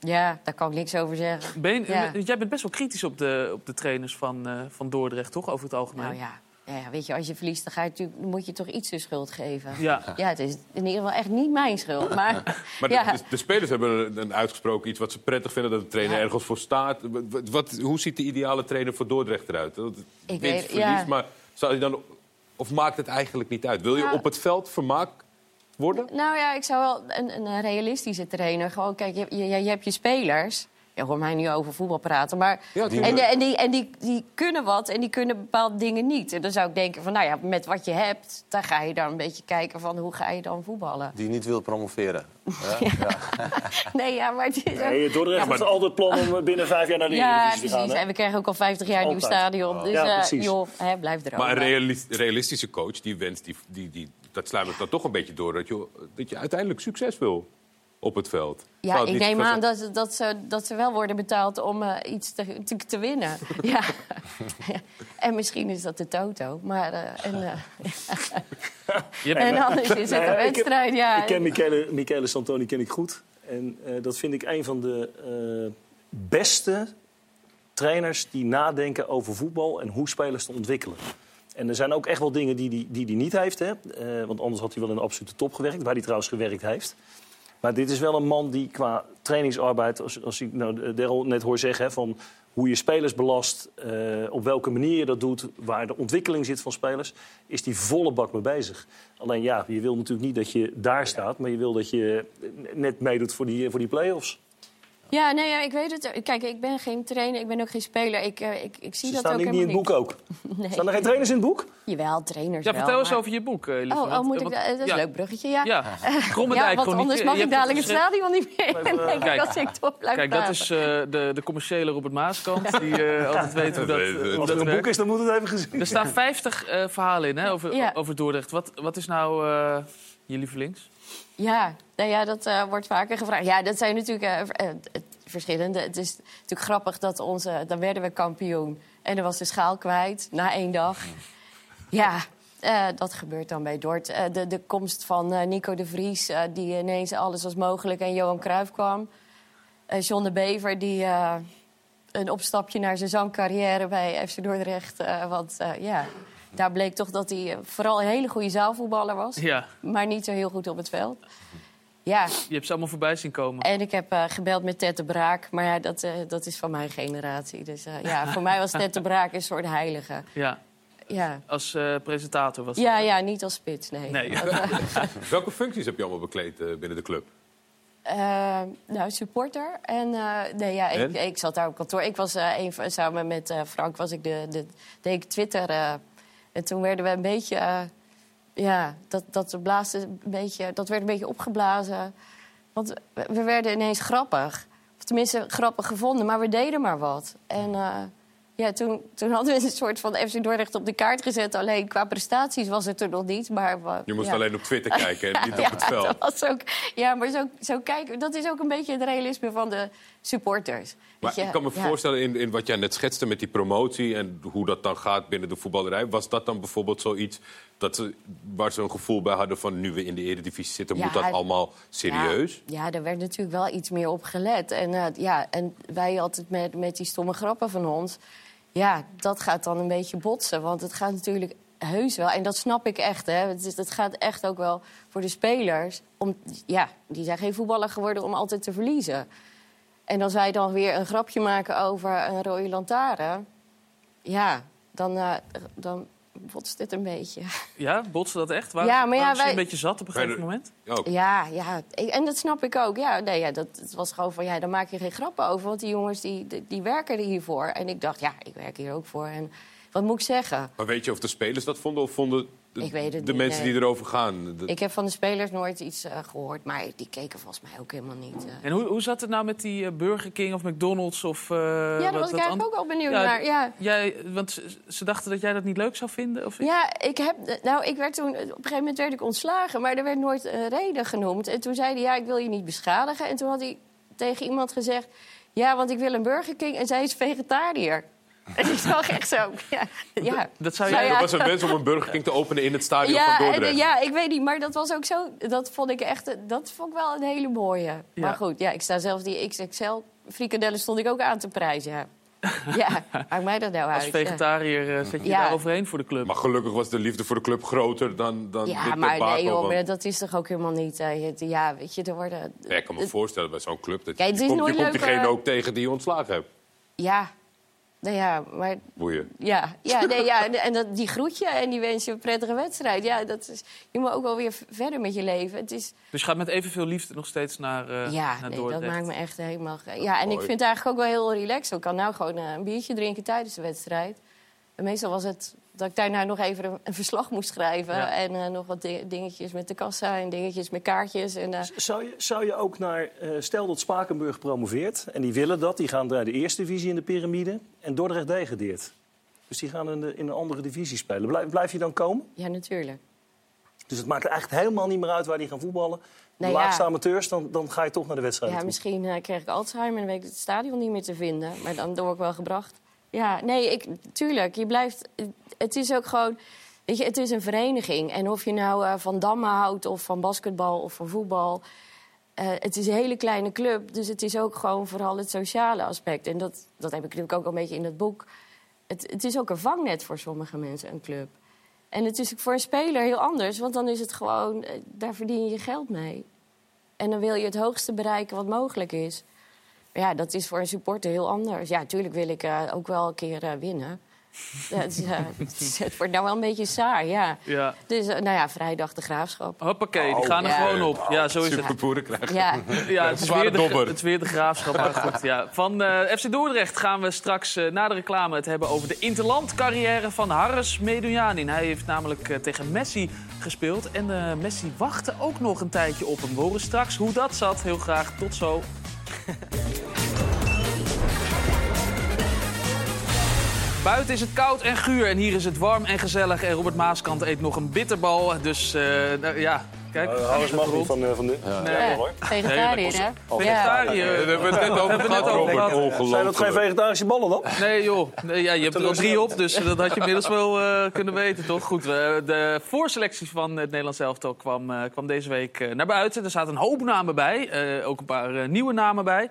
ja, daar kan ik niks over zeggen. Ben Ja. Jij bent best wel kritisch op de, op de trainers van, eh, van Dordrecht, toch? Over het algemeen. Nou ja. Ja, ja, weet je, als je verliest, dan, ga je natuurlijk, dan moet je toch iets de schuld geven. Ja. ja, het is in ieder geval echt niet mijn schuld. Maar, Maar de- ja. de, de spelers hebben een, een uitgesproken iets wat ze prettig vinden. Dat de trainer Ja. ergens voor staat. Wat, wat- hoe ziet de ideale trainer voor Dordrecht eruit? Dat- Ik winst, weet- verlies, ja. maar zou je dan... Of maakt het eigenlijk niet uit? Wil je Ja. op het veld vermaakt worden? Nou ja, ik zou wel een, een realistische trainer. Gewoon, kijk, je, je, je hebt je spelers. Je hoort mij nu over voetbal praten. Maar, Ja, en de- en, die, en die, die kunnen wat en die kunnen bepaalde dingen niet. En dan zou ik denken van, nou ja, met wat je hebt... dan ga je dan een beetje kijken van, hoe ga je dan voetballen? Die niet wil promoveren. Ja? Ja. Nee, ja, maar het is ook- Nee, Dordrecht heeft altijd plan om binnen vijf jaar naar de Ja, Eredivisie te precies. gaan. hè? En we krijgen ook al 50 jaar een nieuw stadion. Dus Ja, eh, precies. joh, hè, blijf er Maar een realis- realistische coach, die wenst, die, die, die, dat sluimert dan toch een beetje door. Dat je, dat je uiteindelijk succes wil op het veld. Ja, ik neem aan dat, dat, ze, dat ze wel worden betaald om eh, iets te, te, te winnen. ja. en misschien is dat de toto. Maar, eh, en, eh, en anders is het ja, een ik wedstrijd. Ja. Ik ken Michele, Michele Santoni ken ik goed. En eh, dat vind ik een van de eh, beste trainers die nadenken over voetbal en hoe spelers te ontwikkelen. En er zijn ook echt wel dingen die hij die, die niet heeft. Hè? Eh, want anders had hij wel in de absolute top gewerkt, waar hij trouwens gewerkt heeft. Maar dit is wel een man die qua trainingsarbeid, als, als ik nou Daryl net hoor zeggen, hè, van hoe je spelers belast, eh, op welke manier je dat doet, waar de ontwikkeling zit van spelers, is die volle bak mee bezig. Alleen ja, je wil natuurlijk niet dat je daar staat, maar je wil dat je net meedoet voor die, voor die play-offs. Ja, nee, ja, ik weet het. Kijk, ik ben geen trainer, ik ben ook geen speler. Ik, eh, ik, ik zie Ze dat staan ook niet, niet in het helemaal boek ook. Nee. Staan er geen trainers in het boek? Jawel, trainers Ja, wel. vertel eens maar- over je boek, eh, lieve. Oh, oh, moet ik want- dat? Dat is ja. een leuk bruggetje, ja. Ja, want anders mag ik dadelijk het stadion niet meer. Denk ik Kijk. als ik toch blijf Kijk, dat is eh, de, de commerciële Robert Maaskant. Die eh, altijd weet hoe dat, hoe Als dat er een boek is, dan moet het even gezien. Er staan 50 eh, verhalen in hè, over, over Dordrecht. Wat, wat is nou eh, je lievelings? Ja, nou ja, dat eh, wordt vaker gevraagd. Ja, dat zijn natuurlijk eh, eh, verschillende. Het is natuurlijk grappig dat onze... Dan werden we kampioen en dan was de schaal kwijt na één dag. Ja, dat gebeurt dan bij Dort. De, de komst van Nico de Vries, die ineens alles was mogelijk... en Johan Cruijff kwam. John de Bever, die... een opstapje naar zijn zangcarrière bij FC Dordrecht. want ja, daar bleek toch dat hij eh, vooral een hele goede zaalvoetballer was. Ja, Maar niet zo heel goed op het veld. Ja, je hebt ze allemaal voorbij zien komen. en ik heb eh, gebeld met Ted de Braak. Maar ja, dat, eh, dat is van mijn generatie. Dus eh, ja, voor mij was Ted de Braak een soort heilige. Ja, Ja, als eh, presentator was ja, ja niet als spits, nee. Welke functies heb je allemaal bekleed eh, binnen de club? nou, supporter. En eh, nee, ja, ik, En? ik zat daar op kantoor. Ik was eh, een van- samen met eh, Frank was ik de, de deed ik Twitter. En toen werden we een beetje, eh, ja, dat, dat, blaasde een beetje, dat werd een beetje opgeblazen. Want we, we werden ineens grappig. Of tenminste, grappig gevonden, maar we deden maar wat. En eh, ja, toen, toen hadden we een soort van FC Dordrecht op de kaart gezet. Alleen qua prestaties was het er nog niet. Maar, Je moest ja. alleen op Twitter kijken en niet Ja, op het veld. dat was ook, ja, maar zo, zo kijken, dat is ook een beetje het realisme van de supporters. Maar ik kan me ja. voorstellen, in, in wat jij net schetste met die promotie... en hoe dat dan gaat binnen de voetballerij... was dat dan bijvoorbeeld zoiets dat ze, waar ze een gevoel bij hadden... van nu we in de eredivisie zitten, Ja, moet dat allemaal serieus? Ja, ja, er werd natuurlijk wel iets meer op gelet. En, eh, ja, en wij altijd met, met die stomme grappen van ons... Ja, dat gaat dan een beetje botsen. Want het gaat natuurlijk heus wel, en dat snap ik echt... Hè, het, is, het gaat echt ook wel voor de spelers... Om, ja, die zijn geen voetballer geworden om altijd te verliezen. En als wij dan weer een grapje maken over een rode lantaarn... Ja, dan, eh, dan botst het een beetje. Ja, botste dat echt? Waar, Ja, maar ja, wij- een beetje zat op een gegeven moment? Ook. Ja, ja, ik- en dat snap ik ook. Ja, nee, ja, dat, het was gewoon van, ja, daar maak je geen grappen over. Want die jongens, die, die, die werken er hiervoor. En ik dacht, ja, ik werk hier ook voor. En wat moet ik zeggen? Maar weet je of de spelers dat vonden of vonden de, Ik weet het de niet, mensen nee. die erover gaan? De- Ik heb van de spelers nooit iets eh, gehoord. Maar die keken volgens mij ook helemaal niet. eh. En hoe, hoe zat het nou met die eh, Burger King of McDonald's? Of, eh, ja, daar was ik eigenlijk ook wel benieuwd Ja, naar. Ja. Jij, want ze, ze dachten dat jij dat niet leuk zou vinden? Of Ja, ik heb, nou, ik werd toen, op een gegeven moment werd ik ontslagen, maar er werd nooit een reden genoemd. En toen zei hij, ja, ik wil je niet beschadigen. En toen had hij tegen iemand gezegd, ja, want ik wil een Burger King en zij is vegetariër. En ik zag echt zo, ja. ja. Dat zou Nou jij... ja. Er was een wens om een Burger King te openen in het stadion Ja, van Dordrecht. ja, ik weet niet, maar dat was ook zo. Dat vond ik echt, dat vond ik wel een hele mooie. Ja. Maar goed, ja, ik sta zelfs die XXL frikadellen stond ik ook aan te prijzen. Ja, ja maakt mij dat nou uit? Als vegetariër eh, zet je Ja. daar overheen voor de club. Maar gelukkig was de liefde voor de club groter dan, dan Ja, dit ja maar nee, joh, want- dat is toch ook helemaal niet. eh, het- ja, weet je, er worden. Ja, ik kan me voorstellen bij zo'n club. Dat Kijk, het je is komt, je komt diegene ook tegen die je ontslagen hebt. Ja, nou ja, maar Boeien. ja, ja, nee, ja en dat, die groetje en die wens je een prettige wedstrijd. Ja, dat is, je moet ook wel weer verder met je leven. Het is, Dus je gaat met evenveel liefde nog steeds naar, eh ja, naar nee, dat maakt me echt helemaal... Ja, en ik vind het eigenlijk ook wel heel relaxed. Ik kan nou gewoon eh, een biertje drinken tijdens de wedstrijd. Meestal was het dat ik daarna nog even een, een verslag moest schrijven. Ja. En eh, nog wat di- dingetjes met de kassa en dingetjes met kaartjes. En, eh, Zou je, zou je ook naar, eh, stel dat Spakenburg promoveert... en die willen dat, die gaan naar de eerste divisie in de piramide... en Dordrecht degradeert. Dus die gaan in, de, in een andere divisie spelen. Blijf, blijf je dan komen? ja, natuurlijk. Dus het maakt eigenlijk helemaal niet meer uit waar die gaan voetballen. De ja. laagste amateurs, dan, dan ga je toch naar de wedstrijd Ja, toe. misschien krijg ik Alzheimer en weet ik het stadion niet meer te vinden. Maar dan word ik wel gebracht. Ja, nee, ik, tuurlijk. Je blijft. Het is ook gewoon. Weet je, het is een vereniging. En of je nou eh, van dammen houdt, of van basketbal, of van voetbal. eh, het is een hele kleine club. Dus het is ook gewoon vooral het sociale aspect. En dat, dat heb ik natuurlijk ook een beetje in het boek. Het, het is ook een vangnet voor sommige mensen, een club. En het is voor een speler heel anders, want dan is het gewoon, eh, daar verdien je geld mee. En dan wil je het hoogste bereiken wat mogelijk is. Ja, dat is voor een supporter heel anders. Ja, natuurlijk wil ik eh, ook wel een keer eh, winnen. Het, wordt nou wel een beetje saai, ja. Ja. Dus, eh, nou ja, vrijdag de graafschap. Hoppakee, die gaan er Ja. gewoon op. Ja, zo is het. Superboeren krijgen. Ja. Ja, het is, weer de, het is weer de graafschap. Maar goed, ja. Van eh, FC Dordrecht gaan we straks eh, na de reclame het hebben over de interlandcarrière van Harris Medunjanin. Hij heeft namelijk eh, tegen Messi gespeeld. En eh, Messi wachtte ook nog een tijdje op hem. We horen straks hoe dat zat. Heel graag tot zo. Buiten is het koud en guur en hier is het warm en gezellig. En Robert Maaskant eet nog een bitterbal. Dus eh, nou, ja, kijk. Alles mag niet van, eh, van de... Nee. Ja, vegetariër, hè? Vegetariër. Hebben we het net over Hebben gehad, net over Robert. gehad. Zijn dat geen vegetarische ballen dan? Nee, joh. Nee, ja, je hebt er al drie op, dus dat had je inmiddels wel eh, kunnen weten, toch? Goed, eh, de voorselectie van het Nederlands elftal kwam, eh, kwam deze week eh, naar buiten. Er zaten een hoop namen bij, eh, ook een paar eh, nieuwe namen bij.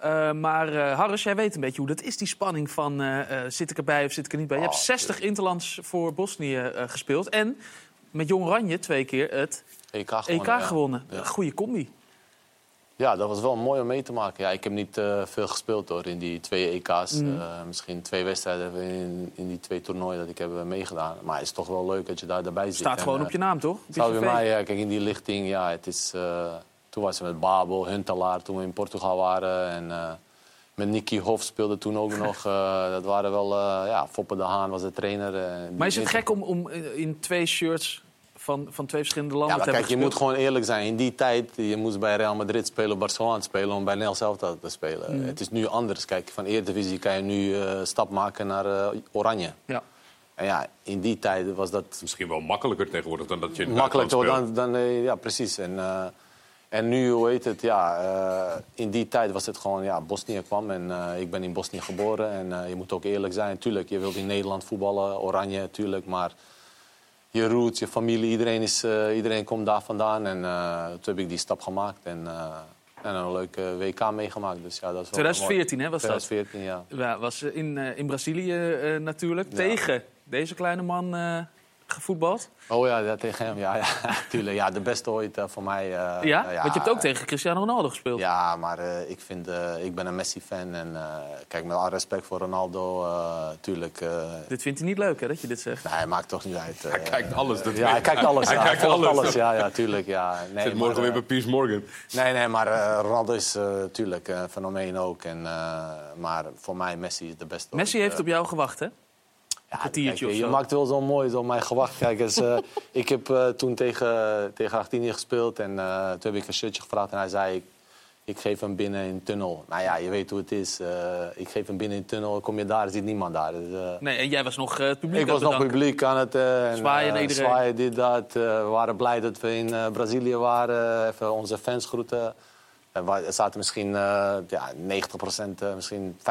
Eh, maar eh, Harris, jij weet een beetje hoe dat is, die spanning van eh, zit ik erbij of zit ik er niet bij. Je hebt 60 interlands voor Bosnië gespeeld en met Jong Oranje twee keer het EK EK gewonnen. ja. gewonnen. Ja. Goeie combi. Ja, dat was wel mooi om mee te maken. Ja, ik heb niet veel gespeeld hoor, in die twee EK's. Mm. Misschien twee wedstrijden in, in die twee toernooien dat ik heb meegedaan. Maar het is toch wel leuk dat je daar daarbij zit. Staat En, gewoon op je naam, toch? Zou bij mij, ja, kijk, in die lichting, ja, het is... toen was het met Babel, Huntelaar, toen we in Portugal waren. En eh, met Nicky Hof speelde toen ook nog. eh, dat waren wel, eh, ja, Foppe de Haan was de trainer. Maar is het gek om, om in twee shirts van, van twee verschillende Ja, landen maar te kijk, je moet gewoon eerlijk zijn. In die tijd, je moest bij Real Madrid spelen, Barcelona spelen... om bij Nederland zelf te spelen. Mhm. Het is nu anders. Kijk, van Eredivisie kan je nu eh stap maken naar eh, Oranje. Ja. En ja, in die tijd was dat Misschien wel makkelijker tegenwoordig dan dat je in makkelijker dan... dan ja, precies. En, en nu, hoe heet het, ja... eh, in die tijd was het gewoon, ja, Bosnië kwam en eh, ik ben in Bosnië geboren. En eh, je moet ook eerlijk zijn, tuurlijk. Je wilt in Nederland voetballen, Oranje, tuurlijk, maar je roots, je familie, iedereen, is, iedereen komt daar vandaan. En toen heb ik die stap gemaakt en, en een leuke WK meegemaakt. Dus, ja, dat is wel 2014, mooi. hè, was dat? 2014, ja. Ja, was in, in Brazilië natuurlijk. Tegen deze kleine man gevoetbald. Oh ja, ja, tegen hem, ja, ja, tuurlijk. Ja, de beste ooit eh, voor mij. eh, ja? eh, Want je hebt ook tegen Cristiano Ronaldo gespeeld. Ja, maar eh, ik, vind, eh, ik ben een Messi-fan. En eh, kijk, met alle respect voor Ronaldo, eh tuurlijk... eh, Dit vindt hij niet leuk, hè, dat je dit zegt. Nee, hij maakt toch niet uit. Hij kijkt alles. Dat Ja, hij kijkt alles. Hij ja, kijkt alles. alles. Ja, ja, tuurlijk. Ja. Nee, Zit maar, morgen weer bij Piers Morgan. Nee, nee, maar eh, Ronaldo is natuurlijk een fenomeen ook. En, eh, maar voor mij, Messi is de beste. Messi ooit, heeft op jou gewacht, hè? Ja, kwartiertje kijk, of je maakt wel zo mooi zo mijn gewacht. Kijk, eens, eh, ik heb eh, toen tegen, tegen Argentinië gespeeld en eh, toen heb ik een shirtje gevraagd en hij zei... Ik, ik geef hem binnen in een tunnel. Nou ja, je weet hoe het is. ik geef hem binnen in een tunnel, kom je daar, zit niemand daar. Dus, Nee, en jij was nog het publiek ik was nog publiek aan het en, Zwaaien naar iedereen. zwaaien, dit, dat. We waren blij dat we in Brazilië waren. Even onze fans groeten. Er zaten misschien ja, 90% eh, misschien 95%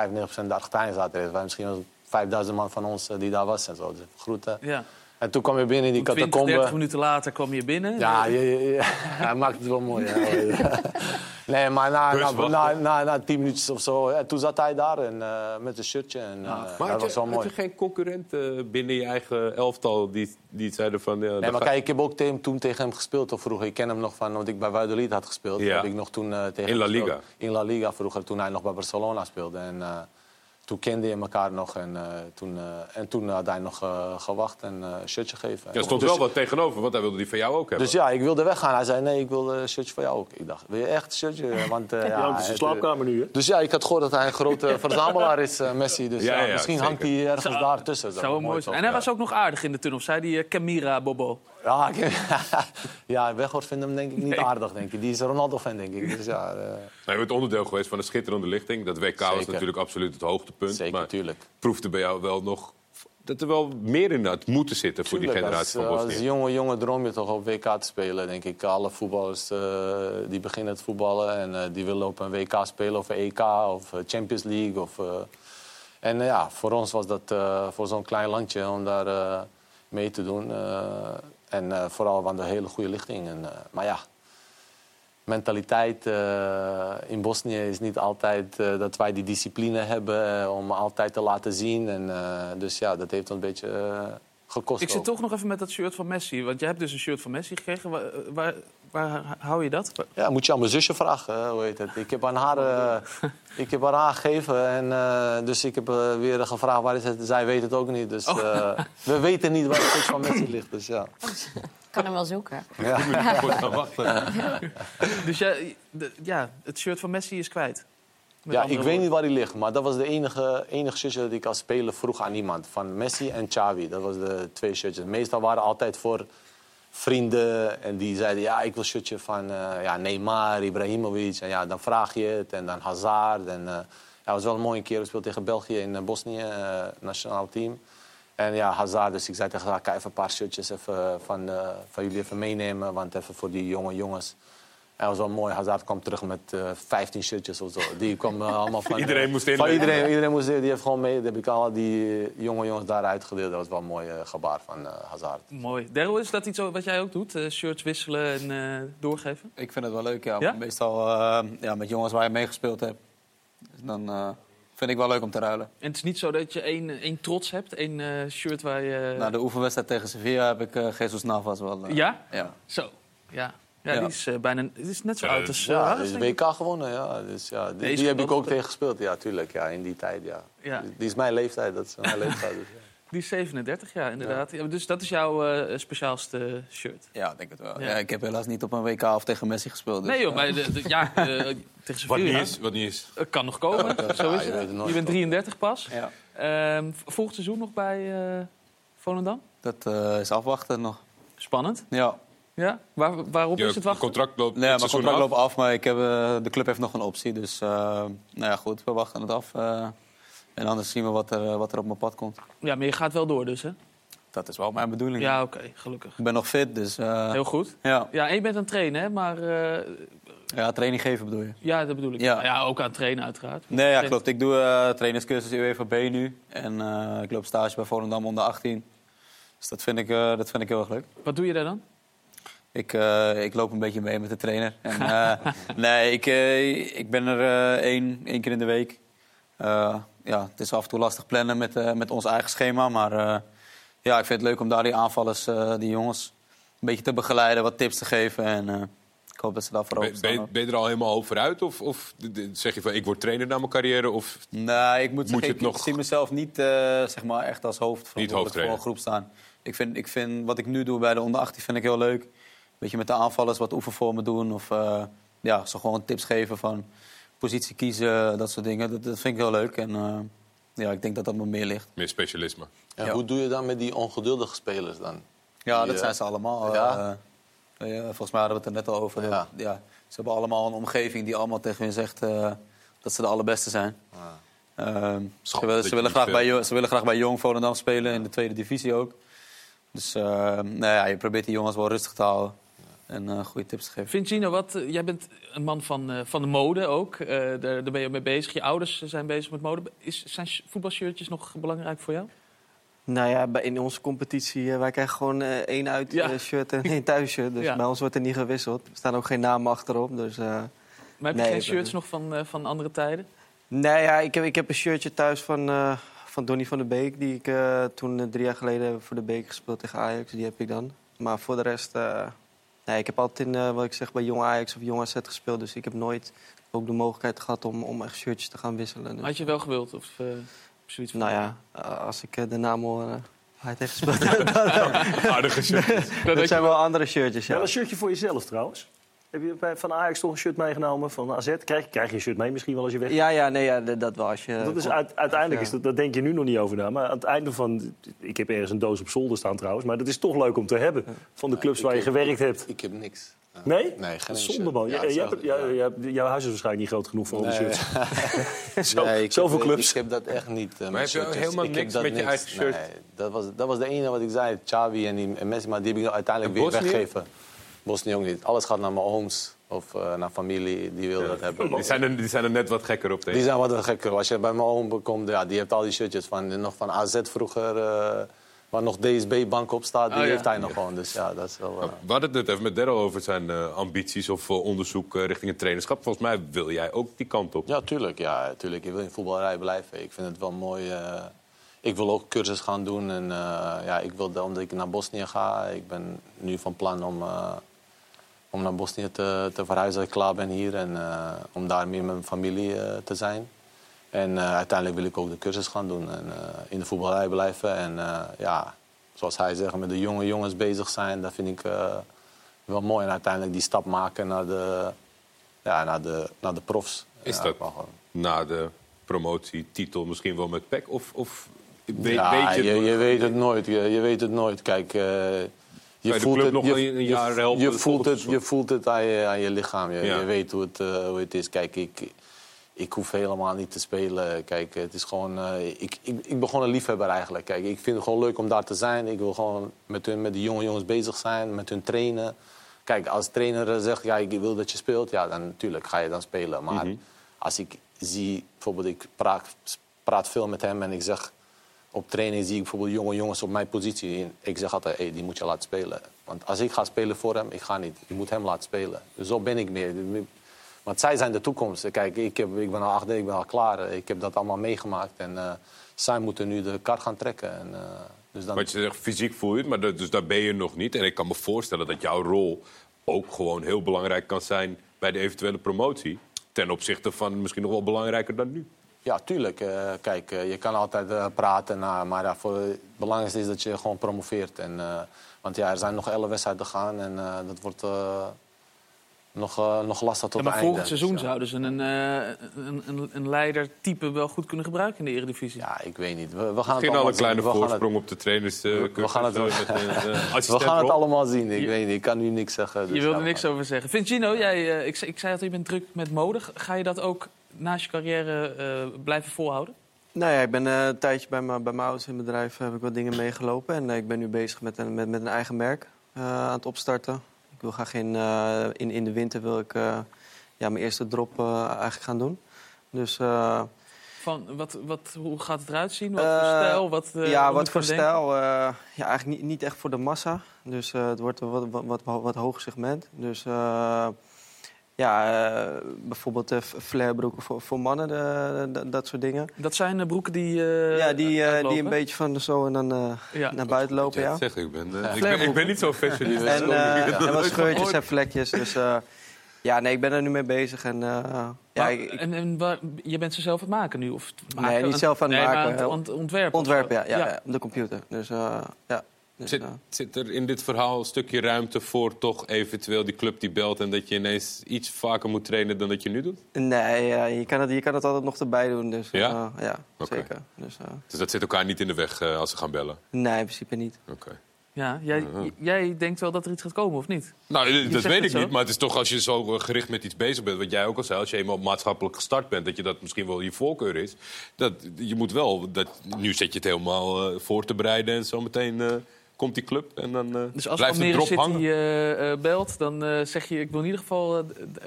de Argentijnen zaten er. Waren misschien 5000 man van ons eh, die daar was en zo. Dus groeten. Ja. En toen kwam je binnen in die 20, 30 catacombe. minuten later kwam je binnen. Ja, je, je- je- hij maakt het wel mooi. ja. nee, maar na, na, na, na, na tien minuutjes of zo, ja, toen zat hij daar en, eh, met een shirtje. En, eh, Maar dat had was je, wel had mooi. je geen concurrenten binnen je eigen elftal die, die zeiden van... Ja, Nee, maar ga- kijk, ik heb ook tegen, toen tegen hem gespeeld of vroeger. Ik ken hem nog van, want ik bij Valladolid had gespeeld. Ja. Heb ik nog toen, eh, tegen In La. Liga. In La Liga vroeger, toen hij nog bij Barcelona speelde. En eh, toen kende je elkaar nog. En, eh, toen, eh, en toen had hij nog eh, gewacht en eh, een shirtje gegeven. Ja, er stond Dus- wel wat tegenover, want hij wilde die van jou ook hebben. Dus ja, ik wilde weggaan. Hij zei, nee, ik wil een shirtje voor jou ook. Ik dacht, wil je echt een shirtje? Want, eh, Ja, het is een slaapkamer nu, hè? Dus ja, ik had gehoord dat hij een grote verzamelaar is, eh, Messi. Dus Ja, ja, ja, misschien zeker. hangt hij ergens Zou- daar tussen. Zou wel mooi zijn. En hij was ook nog aardig in de tunnel. Zei die uh, Camira Bobo. Ja, ik, ja Weghorst vindt hem denk ik niet aardig, denk ik. Die is Ronaldo-fan, denk ik. Dus ja, eh, Nou, je bent onderdeel geweest van de schitterende lichting. Dat WK was natuurlijk absoluut het hoogtepunt. zeker, maar tuurlijk. proefde bij jou wel nog dat er wel meer in had moeten zitten voor die generatie als, van eh, Bosnië. Als jonge jongen droom je toch op WK te spelen, denk ik. Alle voetballers eh, die beginnen te voetballen en eh, die willen op een WK spelen of een EK of eh, Champions League. Of, eh, en eh, ja, voor ons was dat eh, voor zo'n klein landje om daar eh, mee te doen. En eh, vooral van de hele goede lichting. En, eh, maar ja, mentaliteit eh, in Bosnië is niet altijd dat wij die discipline hebben om altijd te laten zien. En, dus ja, dat heeft ons een beetje gekost. Ik zit ook. toch nog even met dat shirt van Messi. Want jij hebt dus een shirt van Messi gekregen. Waar, waar, waar hou je dat? Ja, moet je aan mijn zusje vragen, hoe heet het. Ik heb aan haar, eh, ik heb aan haar gegeven en eh, dus ik heb eh, weer gevraagd waar is het. Zij weet het ook niet, dus Oh. eh, we weten niet waar het shirt van Messi ligt. Dus ja. Ik kan hem wel zoeken. Ja. Dus ja, de- ja, het shirt van Messi is kwijt. Met Ja, ik weet niet waar die ligt, maar dat was de enige, enige shirtje dat ik als speler vroeg aan iemand. Van Messi en Xavi, dat was de twee shirtjes. Meestal waren altijd voor vrienden en die zeiden... ja, ik wil shirtje van eh, ja, Neymar, Ibrahimovic. En ja, dan vraag je het en dan Hazard. En, eh, ja, was wel een mooie keer. We speelden tegen België in eh, Bosnië, nationaal team. En ja, Hazard, dus ik zei tegen haar, kan even een paar shirtjes even van, van jullie even meenemen. Want even voor die jonge jongens. En dat was wel mooi. Hazard kwam terug met eh 15 shirtjes of zo. Die kwam eh, allemaal van... Iedereen moest Van inleveren. iedereen, iedereen moest in. Die heeft gewoon mee. Die heb ik al die eh, jonge jongens daar uitgedeeld. Dat was wel een mooi eh, gebaar van eh, Hazard. Mooi. Daryl, is dat iets wat jij ook doet? Eh, shirts wisselen en eh, doorgeven? Ik vind het wel leuk, ja. Ja? Meestal eh, ja, met jongens waar je meegespeeld hebt. Dus dan eh, vind ik wel leuk om te ruilen. En het is niet zo dat je één, één trots hebt, één eh, shirt waar je... Na de oefenwedstrijd tegen Sevilla heb ik eh Jesus Navas wel. eh, Ja? Ja. Zo. Ja. Ja, Ja. die is eh, bijna... Het is net zo Ja, oud als... Ja, uh, die is de WK gewonnen. Ja. Dus, ja, die, die heb ik ook tegen gespeeld. Ja, tuurlijk. Ja, in die tijd, ja. Ja. Die, die is mijn leeftijd. Dat is mijn leeftijd. Dus, ja. Die is 37, ja, inderdaad. Ja, dus dat is jouw eh, speciaalste shirt? Ja, ik denk het wel. Ja. Ja. ik heb helaas niet op een WK of tegen Messi gespeeld. Dus, nee joh, eh, maar de, de- ja, eh, tegen Wat Sevilla... niet is, wat niet is. Het kan nog komen, zo is het Je bent toch? 33 pas. ja. Ehm, volgend seizoen nog bij eh Volendam? Dat eh, is afwachten nog. Spannend. Ja. Ja? Waar, waarop Je is het wachten? contract loopt Nee, mijn contract af. loopt af, maar ik heb, eh, de club heeft nog een optie. Dus eh, nou ja, goed, we wachten het af. eh, en anders zien we wat er, wat er op mijn pad komt. Ja, maar je gaat wel door dus, hè? Dat is wel mijn bedoeling. Ja, oké, gelukkig. Ik ben nog fit, dus eh, Heel goed. ja. Ja, en je bent aan het trainen, hè? Maar eh, ja, training geven bedoel je? ja, dat bedoel ik. Ja. Ja, ook aan het trainen uiteraard. Nee, ja, klopt. Ik doe eh trainerscursus UEFA B nu. En eh, ik loop stage bij Volendam onder 18. Dus dat vind ik, eh, dat vind ik heel erg leuk. Wat doe je daar dan? Ik, eh, ik loop een beetje mee met de trainer. En, eh, nee, ik, eh, ik ben er één, één keer in de week. Ja, het is af en toe lastig plannen met, met ons eigen schema. Maar ja, ik vind het leuk om daar die aanvallers, die jongens, een beetje te begeleiden, wat tips te geven. En ik hoop dat ze daarvoor Ben, openstaan. ben, ben je er al helemaal over uit? Of, of zeg je van, ik word trainer na mijn carrière? Of Nee, ik moet, Moet zeggen, ik nog- zie mezelf niet zeg maar echt als hoofd voor hoofdtrainer. een groep staan. Ik vind, ik vind wat ik nu doe bij de onder 18 vind ik heel leuk. Beetje met de aanvallers wat oefenvormen doen of eh, ja, zo gewoon tips geven van positie kiezen, dat soort dingen. Dat, dat vind ik heel leuk en eh, ja, ik denk dat dat me meer ligt. meer specialisme? En Ja. hoe doe je dan met die ongeduldige spelers dan? Ja, Die, dat eh, zijn ze allemaal. ja? volgens mij hadden we het er net al over. Ja. Dat- ja, ze hebben allemaal een omgeving die allemaal tegen hun zegt eh, dat ze de allerbeste zijn. Ehm, ze, Schat, willen, ze, je graag bij, ze willen graag bij Jong Volendam spelen in de tweede divisie ook. Dus eh, nou ja, je probeert die jongens wel rustig te houden en eh, goede tips te geven. Vind Gino, wat, eh, jij bent een man van, eh, van de mode ook. Eh, daar, daar ben je mee bezig. Je ouders zijn bezig met mode. Is, zijn sh- voetbalshirtjes nog belangrijk voor jou? Nou ja, bij- in onze competitie, wij krijgen gewoon eh, één uit Ja. shirt en één thuisshirt. Dus Ja. bij ons wordt er niet gewisseld. Er staan ook geen namen achterop. Dus, eh, Maar heb je Nee, geen shirts nog van, eh, van andere tijden? nee, ja, ik, heb, ik heb een shirtje thuis van, eh, van Donny van der Beek. Die ik eh, toen drie jaar geleden voor de Beek gespeeld tegen Ajax. Die heb ik dan. Maar voor de rest... nee, ik heb altijd in, eh, wat ik zeg, bij Jong Ajax of Jong AZ gespeeld. Dus ik heb nooit ook de mogelijkheid gehad om, om echt shirtjes te gaan wisselen. Dus, Had je wel gewild? Of, eh, zoiets van... nou ja, eh, als ik de naam hoor... eh, hij heeft gespeeld. Aardige shirtjes. dat zijn wel andere shirtjes, ja. Wel een shirtje voor jezelf trouwens. Heb je bij- van Ajax toch een shirt meegenomen? Van AZ? Krijg, krijg je een shirt mee misschien wel als je weg Ja, ja, nee, ja, dat wel. Als je, Dat is uit- uiteindelijk Ja. is dat, daar denk je nu nog niet over na. Maar aan het einde van. Ik heb ergens een doos op zolder staan trouwens. Maar dat is toch leuk om te hebben. Van de clubs waar je heb- gewerkt hebt. Ik heb niks. Nee? Nee, geen Zonde shirt. man. Ja, Ja, jouw huis is waarschijnlijk niet groot genoeg voor al die Nee. shirts. Zo- Nee, ik zoveel heb, clubs. Ik heb dat echt niet. eh, met heb je helemaal niks met je eigen shirt? Nee, dat, was, dat was de ene wat ik zei. Xavi en, die, en Messi, maar die heb ik uiteindelijk weer weggegeven. Bosnië ook niet. Alles gaat naar mijn ooms of eh, naar familie, die wil dat hebben. Die zijn, er, die zijn er net wat gekker op Die tegen. zijn wat gekker. Als je bij mijn oom komt, ja, die heeft al die shirtjes van, nog van AZ vroeger, eh, waar nog DSB-bank op staat, die Oh, ja. heeft hij nog gewoon. Dus ja, dat is wel... We hadden het net even met Daryl over zijn ambities of onderzoek richting het trainerschap. Volgens mij wil jij ook die kant op. Ja, tuurlijk. Ja, tuurlijk. Je wil in voetballerij blijven. Ik vind het wel mooi. ik wil ook cursus gaan doen. En ja, ik wil, omdat ik naar Bosnië ga, ik ben nu van plan om, om naar Bosnië te, te verhuizen als ik klaar ben hier. En eh, om daar meer met mijn familie eh, te zijn. En eh, uiteindelijk wil ik ook de cursus gaan doen en in de voetballerij blijven. En ja, zoals hij zegt, met de jonge jongens bezig zijn, dat vind ik wel mooi. En uiteindelijk die stap maken naar de, ja, naar de, naar de profs. Is Ja, dat gewoon- na de promotietitel misschien wel met PEC? Of, of weet, ja, weet je, je, je weet het nooit. Je, je weet het nooit. Kijk, je de voelt het, nog je, een- jaar helpen je voelt het, je voelt het aan je, aan je lichaam. Je, Ja. je weet hoe het, eh, hoe het is. Kijk, ik, ik hoef helemaal niet te spelen. Kijk, het is gewoon, eh, ik, ik, ik ben gewoon een liefhebber eigenlijk. Kijk, ik vind het gewoon leuk om daar te zijn. Ik wil gewoon met, hun, met die jonge jongens bezig zijn, met hun trainen. Kijk, als trainer zegt, ja, ik wil dat je speelt, ja, dan natuurlijk ga je dan spelen. Maar Mhm. als ik zie, bijvoorbeeld, ik praat, praat veel met hem en ik zeg op training zie ik bijvoorbeeld jonge jongens op mijn positie. Ik zeg altijd, die moet je laten spelen. Want als ik ga spelen voor hem, ik ga niet. Je moet hem laten spelen. Dus zo ben ik meer. Want zij zijn de toekomst. Kijk, ik, heb, ik ben al achter, ik ben al klaar. Ik heb dat allemaal meegemaakt. En eh, zij moeten nu de kar gaan trekken. En, eh, dus dan... Want je zegt fysiek voel je het, maar dat, dus daar ben je nog niet. En ik kan me voorstellen dat jouw rol ook gewoon heel belangrijk kan zijn bij de eventuele promotie. Ten opzichte van misschien nog wel belangrijker dan nu. Ja, tuurlijk. Eh, kijk, eh, je kan altijd eh, praten, nou, maar ja, voor, het belangrijkste is dat je gewoon promoveert. En, eh, want ja, er zijn nog elf wedstrijden te gaan en eh, dat wordt eh, nog, eh, nog lastig tot Ja, maar het einde. volgend seizoen Dus, ja. zouden ze een, eh, een, een, een leidertype wel goed kunnen gebruiken in de Eredivisie. Ja, ik weet niet. We, we gaan het Misschien al allemaal een kleine zien. We gaan het- voorsprong op de trainers. we, we gaan het, cursus, met een, we gaan het allemaal zien. Ik Je- weet niet, ik kan nu niks zeggen. dus je wilde ja, we niks over zeggen. Vincino, jij, eh, ik, zei- ik zei dat je bent druk met mode. Ga je dat ook naast je carrière eh, blijven volhouden? Nou ja, ik ben eh, een tijdje bij, mijn- bij mijn ouders in bedrijf heb ik wat dingen meegelopen. En eh, ik ben nu bezig met een, met, met een eigen merk eh, aan het opstarten. Ik wil graag in, eh, in, in de winter wil ik, eh, ja, mijn eerste drop eh, eigenlijk gaan doen. Dus eh, Van, wat, wat, hoe gaat het eruit zien? Wat voor Eh, stijl? Wat, eh, ja, wat voor stijl? eh, ja, eigenlijk niet, niet echt voor de massa. Dus eh, het wordt een wat, wat, wat, wat hoger segment. Dus eh, ja, eh, bijvoorbeeld uh, flairbroeken voor, voor mannen, dat soort dingen. Dat zijn broeken die. eh, ja, die, die een beetje van de zo en dan eh, Ja. naar buiten lopen. Ja, Ja. zeg, ik, ben, ik, ben, ik ben niet zo fashion. En, eh, en wat scheurtjes en vlekjes. Dus eh, ja, nee, ik ben er nu mee bezig. En, eh, ja, Maar- ik, en, en waar- je bent ze zelf aan het maken nu? Of maken? Nee, niet zelf aan het nee, maar maken. aan het ont- ontwerpen. ontwerpen, ja, ja, ja, op de computer. Dus eh, ja. Dus, Zit, zit er in dit verhaal een stukje ruimte voor toch eventueel die club die belt... en dat je ineens iets vaker moet trainen dan dat je nu doet? nee, ja, je, kan het, je kan het altijd nog erbij doen. Dus, Ja? eh, ja Oké. zeker. Dus, eh, Dus dat zit elkaar niet in de weg eh, als ze gaan bellen? nee, in principe niet. Oké. Ja, jij, jij denkt wel dat er iets gaat komen, of niet? Nou, Je dat weet ik zo. niet. Maar het is toch als je zo gericht met iets bezig bent... wat jij ook al zei, als je eenmaal maatschappelijk gestart bent... dat je dat misschien wel je voorkeur is. Dat, je moet wel... Dat, nu zet je het helemaal voor te bereiden... en zometeen eh komt die club en dan eh Dus als blijft de Almere drop City hangen. eh, eh, belt, dan eh, zeg je... ik wil in ieder geval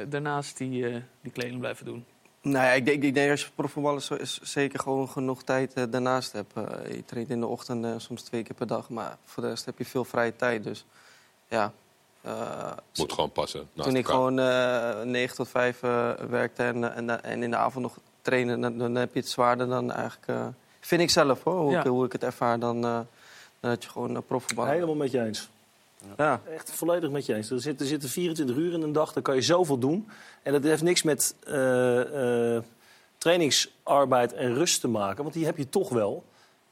daarnaast die, die kleding blijven doen. Nou ja, ik denk, ik denk als je profvoetballer zo is, zeker gewoon genoeg tijd daarnaast hebt. Eh, je traint in de ochtend eh, soms twee keer per dag, maar voor de rest heb je veel vrije tijd. Dus ja. Moet gewoon passen. naast toen ik elkaar. gewoon eh 9 tot 5 eh, werkte en, en, en in de avond nog trainen, dan, dan heb je het zwaarder dan eigenlijk. eh, vind ik zelf hoor, hoe, Ja. ik, hoe ik het ervaar dan, eh, dan dat je gewoon uh, profvoetballer. Helemaal met je eens. Ja. Echt volledig met je eens. Er zitten, er zitten 24 uur in een dag, dan kan je zoveel doen. En dat heeft niks met eh, eh, trainingsarbeid en rust te maken, want die heb je toch wel.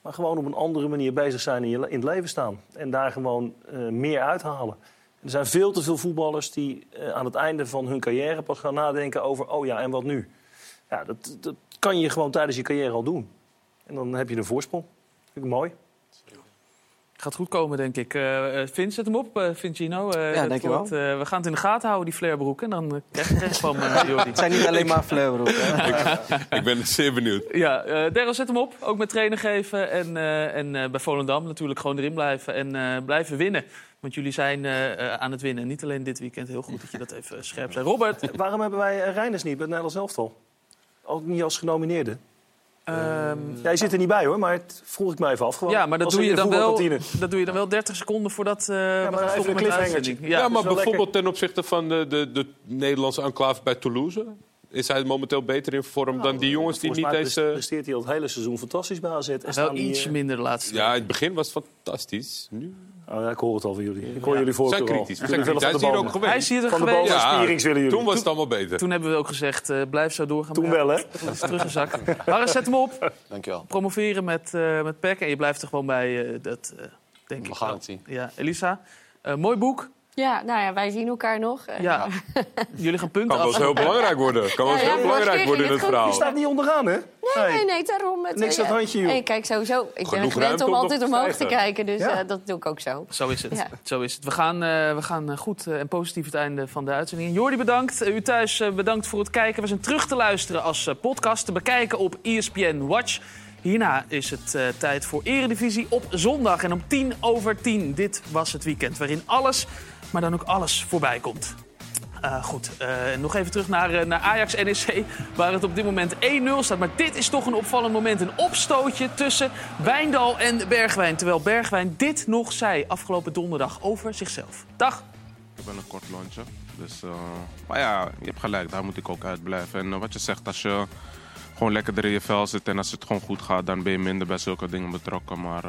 Maar gewoon op een andere manier bezig zijn in, je, in het leven staan. En daar gewoon eh, meer uithalen. Er zijn veel te veel voetballers die eh, aan het einde van hun carrière pas gaan nadenken over... oh ja, en wat nu? Ja, dat, dat kan je gewoon tijdens je carrière al doen. En dan heb je een voorsprong. Vind ik mooi. Gaat goed komen, denk ik. Eh eh, Vin, zet hem op, eh Vincino. Eh, Ja, denk je wel. eh, we gaan het in de gaten houden, die flairbroek. En dan krijg je het echt van eh, Jordi. Het zijn niet alleen maar flairbroeken. Ik ben zeer benieuwd. Ja, eh Daryl, zet hem op. Ook met trainen geven. En, eh, en eh, bij Volendam natuurlijk gewoon erin blijven. En eh, blijven winnen. Want jullie zijn aan het winnen. Niet alleen dit weekend. Heel goed dat je dat even scherp zei. Robert, Waarom hebben wij Reiners niet bij het Nederlands elftal? Ook niet als genomineerde. Ehm, Jij zit er niet bij hoor, maar het vroeg ik me even af. Gewoon, ja, maar dat doe, je dan wel, dat doe je dan wel 30 seconden voordat eh maar we met de. Ja, Ja, maar bijvoorbeeld ten opzichte van de, de, de Nederlandse enclave bij Toulouse... is hij momenteel beter in vorm dan die jongens die niet Nou, mij eens... eh, presteert hij al het hele seizoen fantastisch bij AZ. En wel staan die, iets eh, minder de laatste Ja, in het begin was het fantastisch. Nu Oh, ja, ik hoor het al van jullie. Ik hoor jullie Zijn voorkeur kritisch. Zijn kritisch. van Hij de is hier ook geweest. Hij is hier Van de geweest. bomen Ja, willen jullie. Toen was het allemaal beter. Toen hebben we ook gezegd, eh, blijf zo doorgaan. Toen wel, hè? Dat is teruggezakt. Harris, zet hem op. Dankjewel. Promoveren met, eh met PEC. En je blijft er gewoon bij, eh, dat eh, denk We ik gaan wel. het zien. Ja, Elisa, eh, mooi boek. Ja, nou ja, wij zien elkaar nog. En, Ja, eh, jullie gaan punten Kan wel eens heel belangrijk worden. Kan wel eens Ja, ja, heel belangrijk worden in het het goed. Je verhaal. staat niet onderaan, hè? Nee, nee, nee, daarom. Het, Niks aan het eh, handje, joh. Hey, kijk, sowieso. Ik ben gewend om om altijd te omhoog te kijken, dus Ja. eh, dat doe ik ook zo. Zo is het. Ja. Zo is het. We gaan, eh, we gaan eh, goed eh, en positief het einde van de uitzending. Jordi, bedankt. Eh, u thuis eh, bedankt voor het kijken. We zijn terug te luisteren als eh, podcast. Te bekijken op ESPN Watch. Hierna is het eh, tijd voor Eredivisie op zondag. En om tien over tien. Dit was het weekend waarin alles, maar dan ook alles voorbij komt. Eh, goed, eh, nog even terug naar, eh, naar Ajax-NEC, waar het op dit moment 1-0 staat. Maar dit is toch een opvallend moment. Een opstootje tussen Wijndal en Bergwijn. Terwijl Bergwijn dit nog zei afgelopen donderdag over zichzelf. Dag. Ik ben een kort lontje. Dus, maar ja, je hebt gelijk, daar moet ik ook uit blijven. En wat je zegt, als je gewoon lekkerder in je vel zit en als het gewoon goed gaat, dan ben je minder bij zulke dingen betrokken. Maar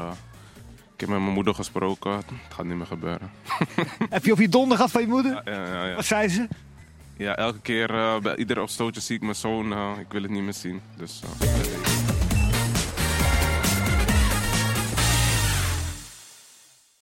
ik heb met mijn moeder gesproken, het gaat niet meer gebeuren. Heb je op je donder gehad van je moeder? Ja, ja, ja. Wat zei ze? Ja, elke keer eh, bij ieder opstootje zie ik mijn zoon, eh, ik wil het niet meer zien. Dus, eh,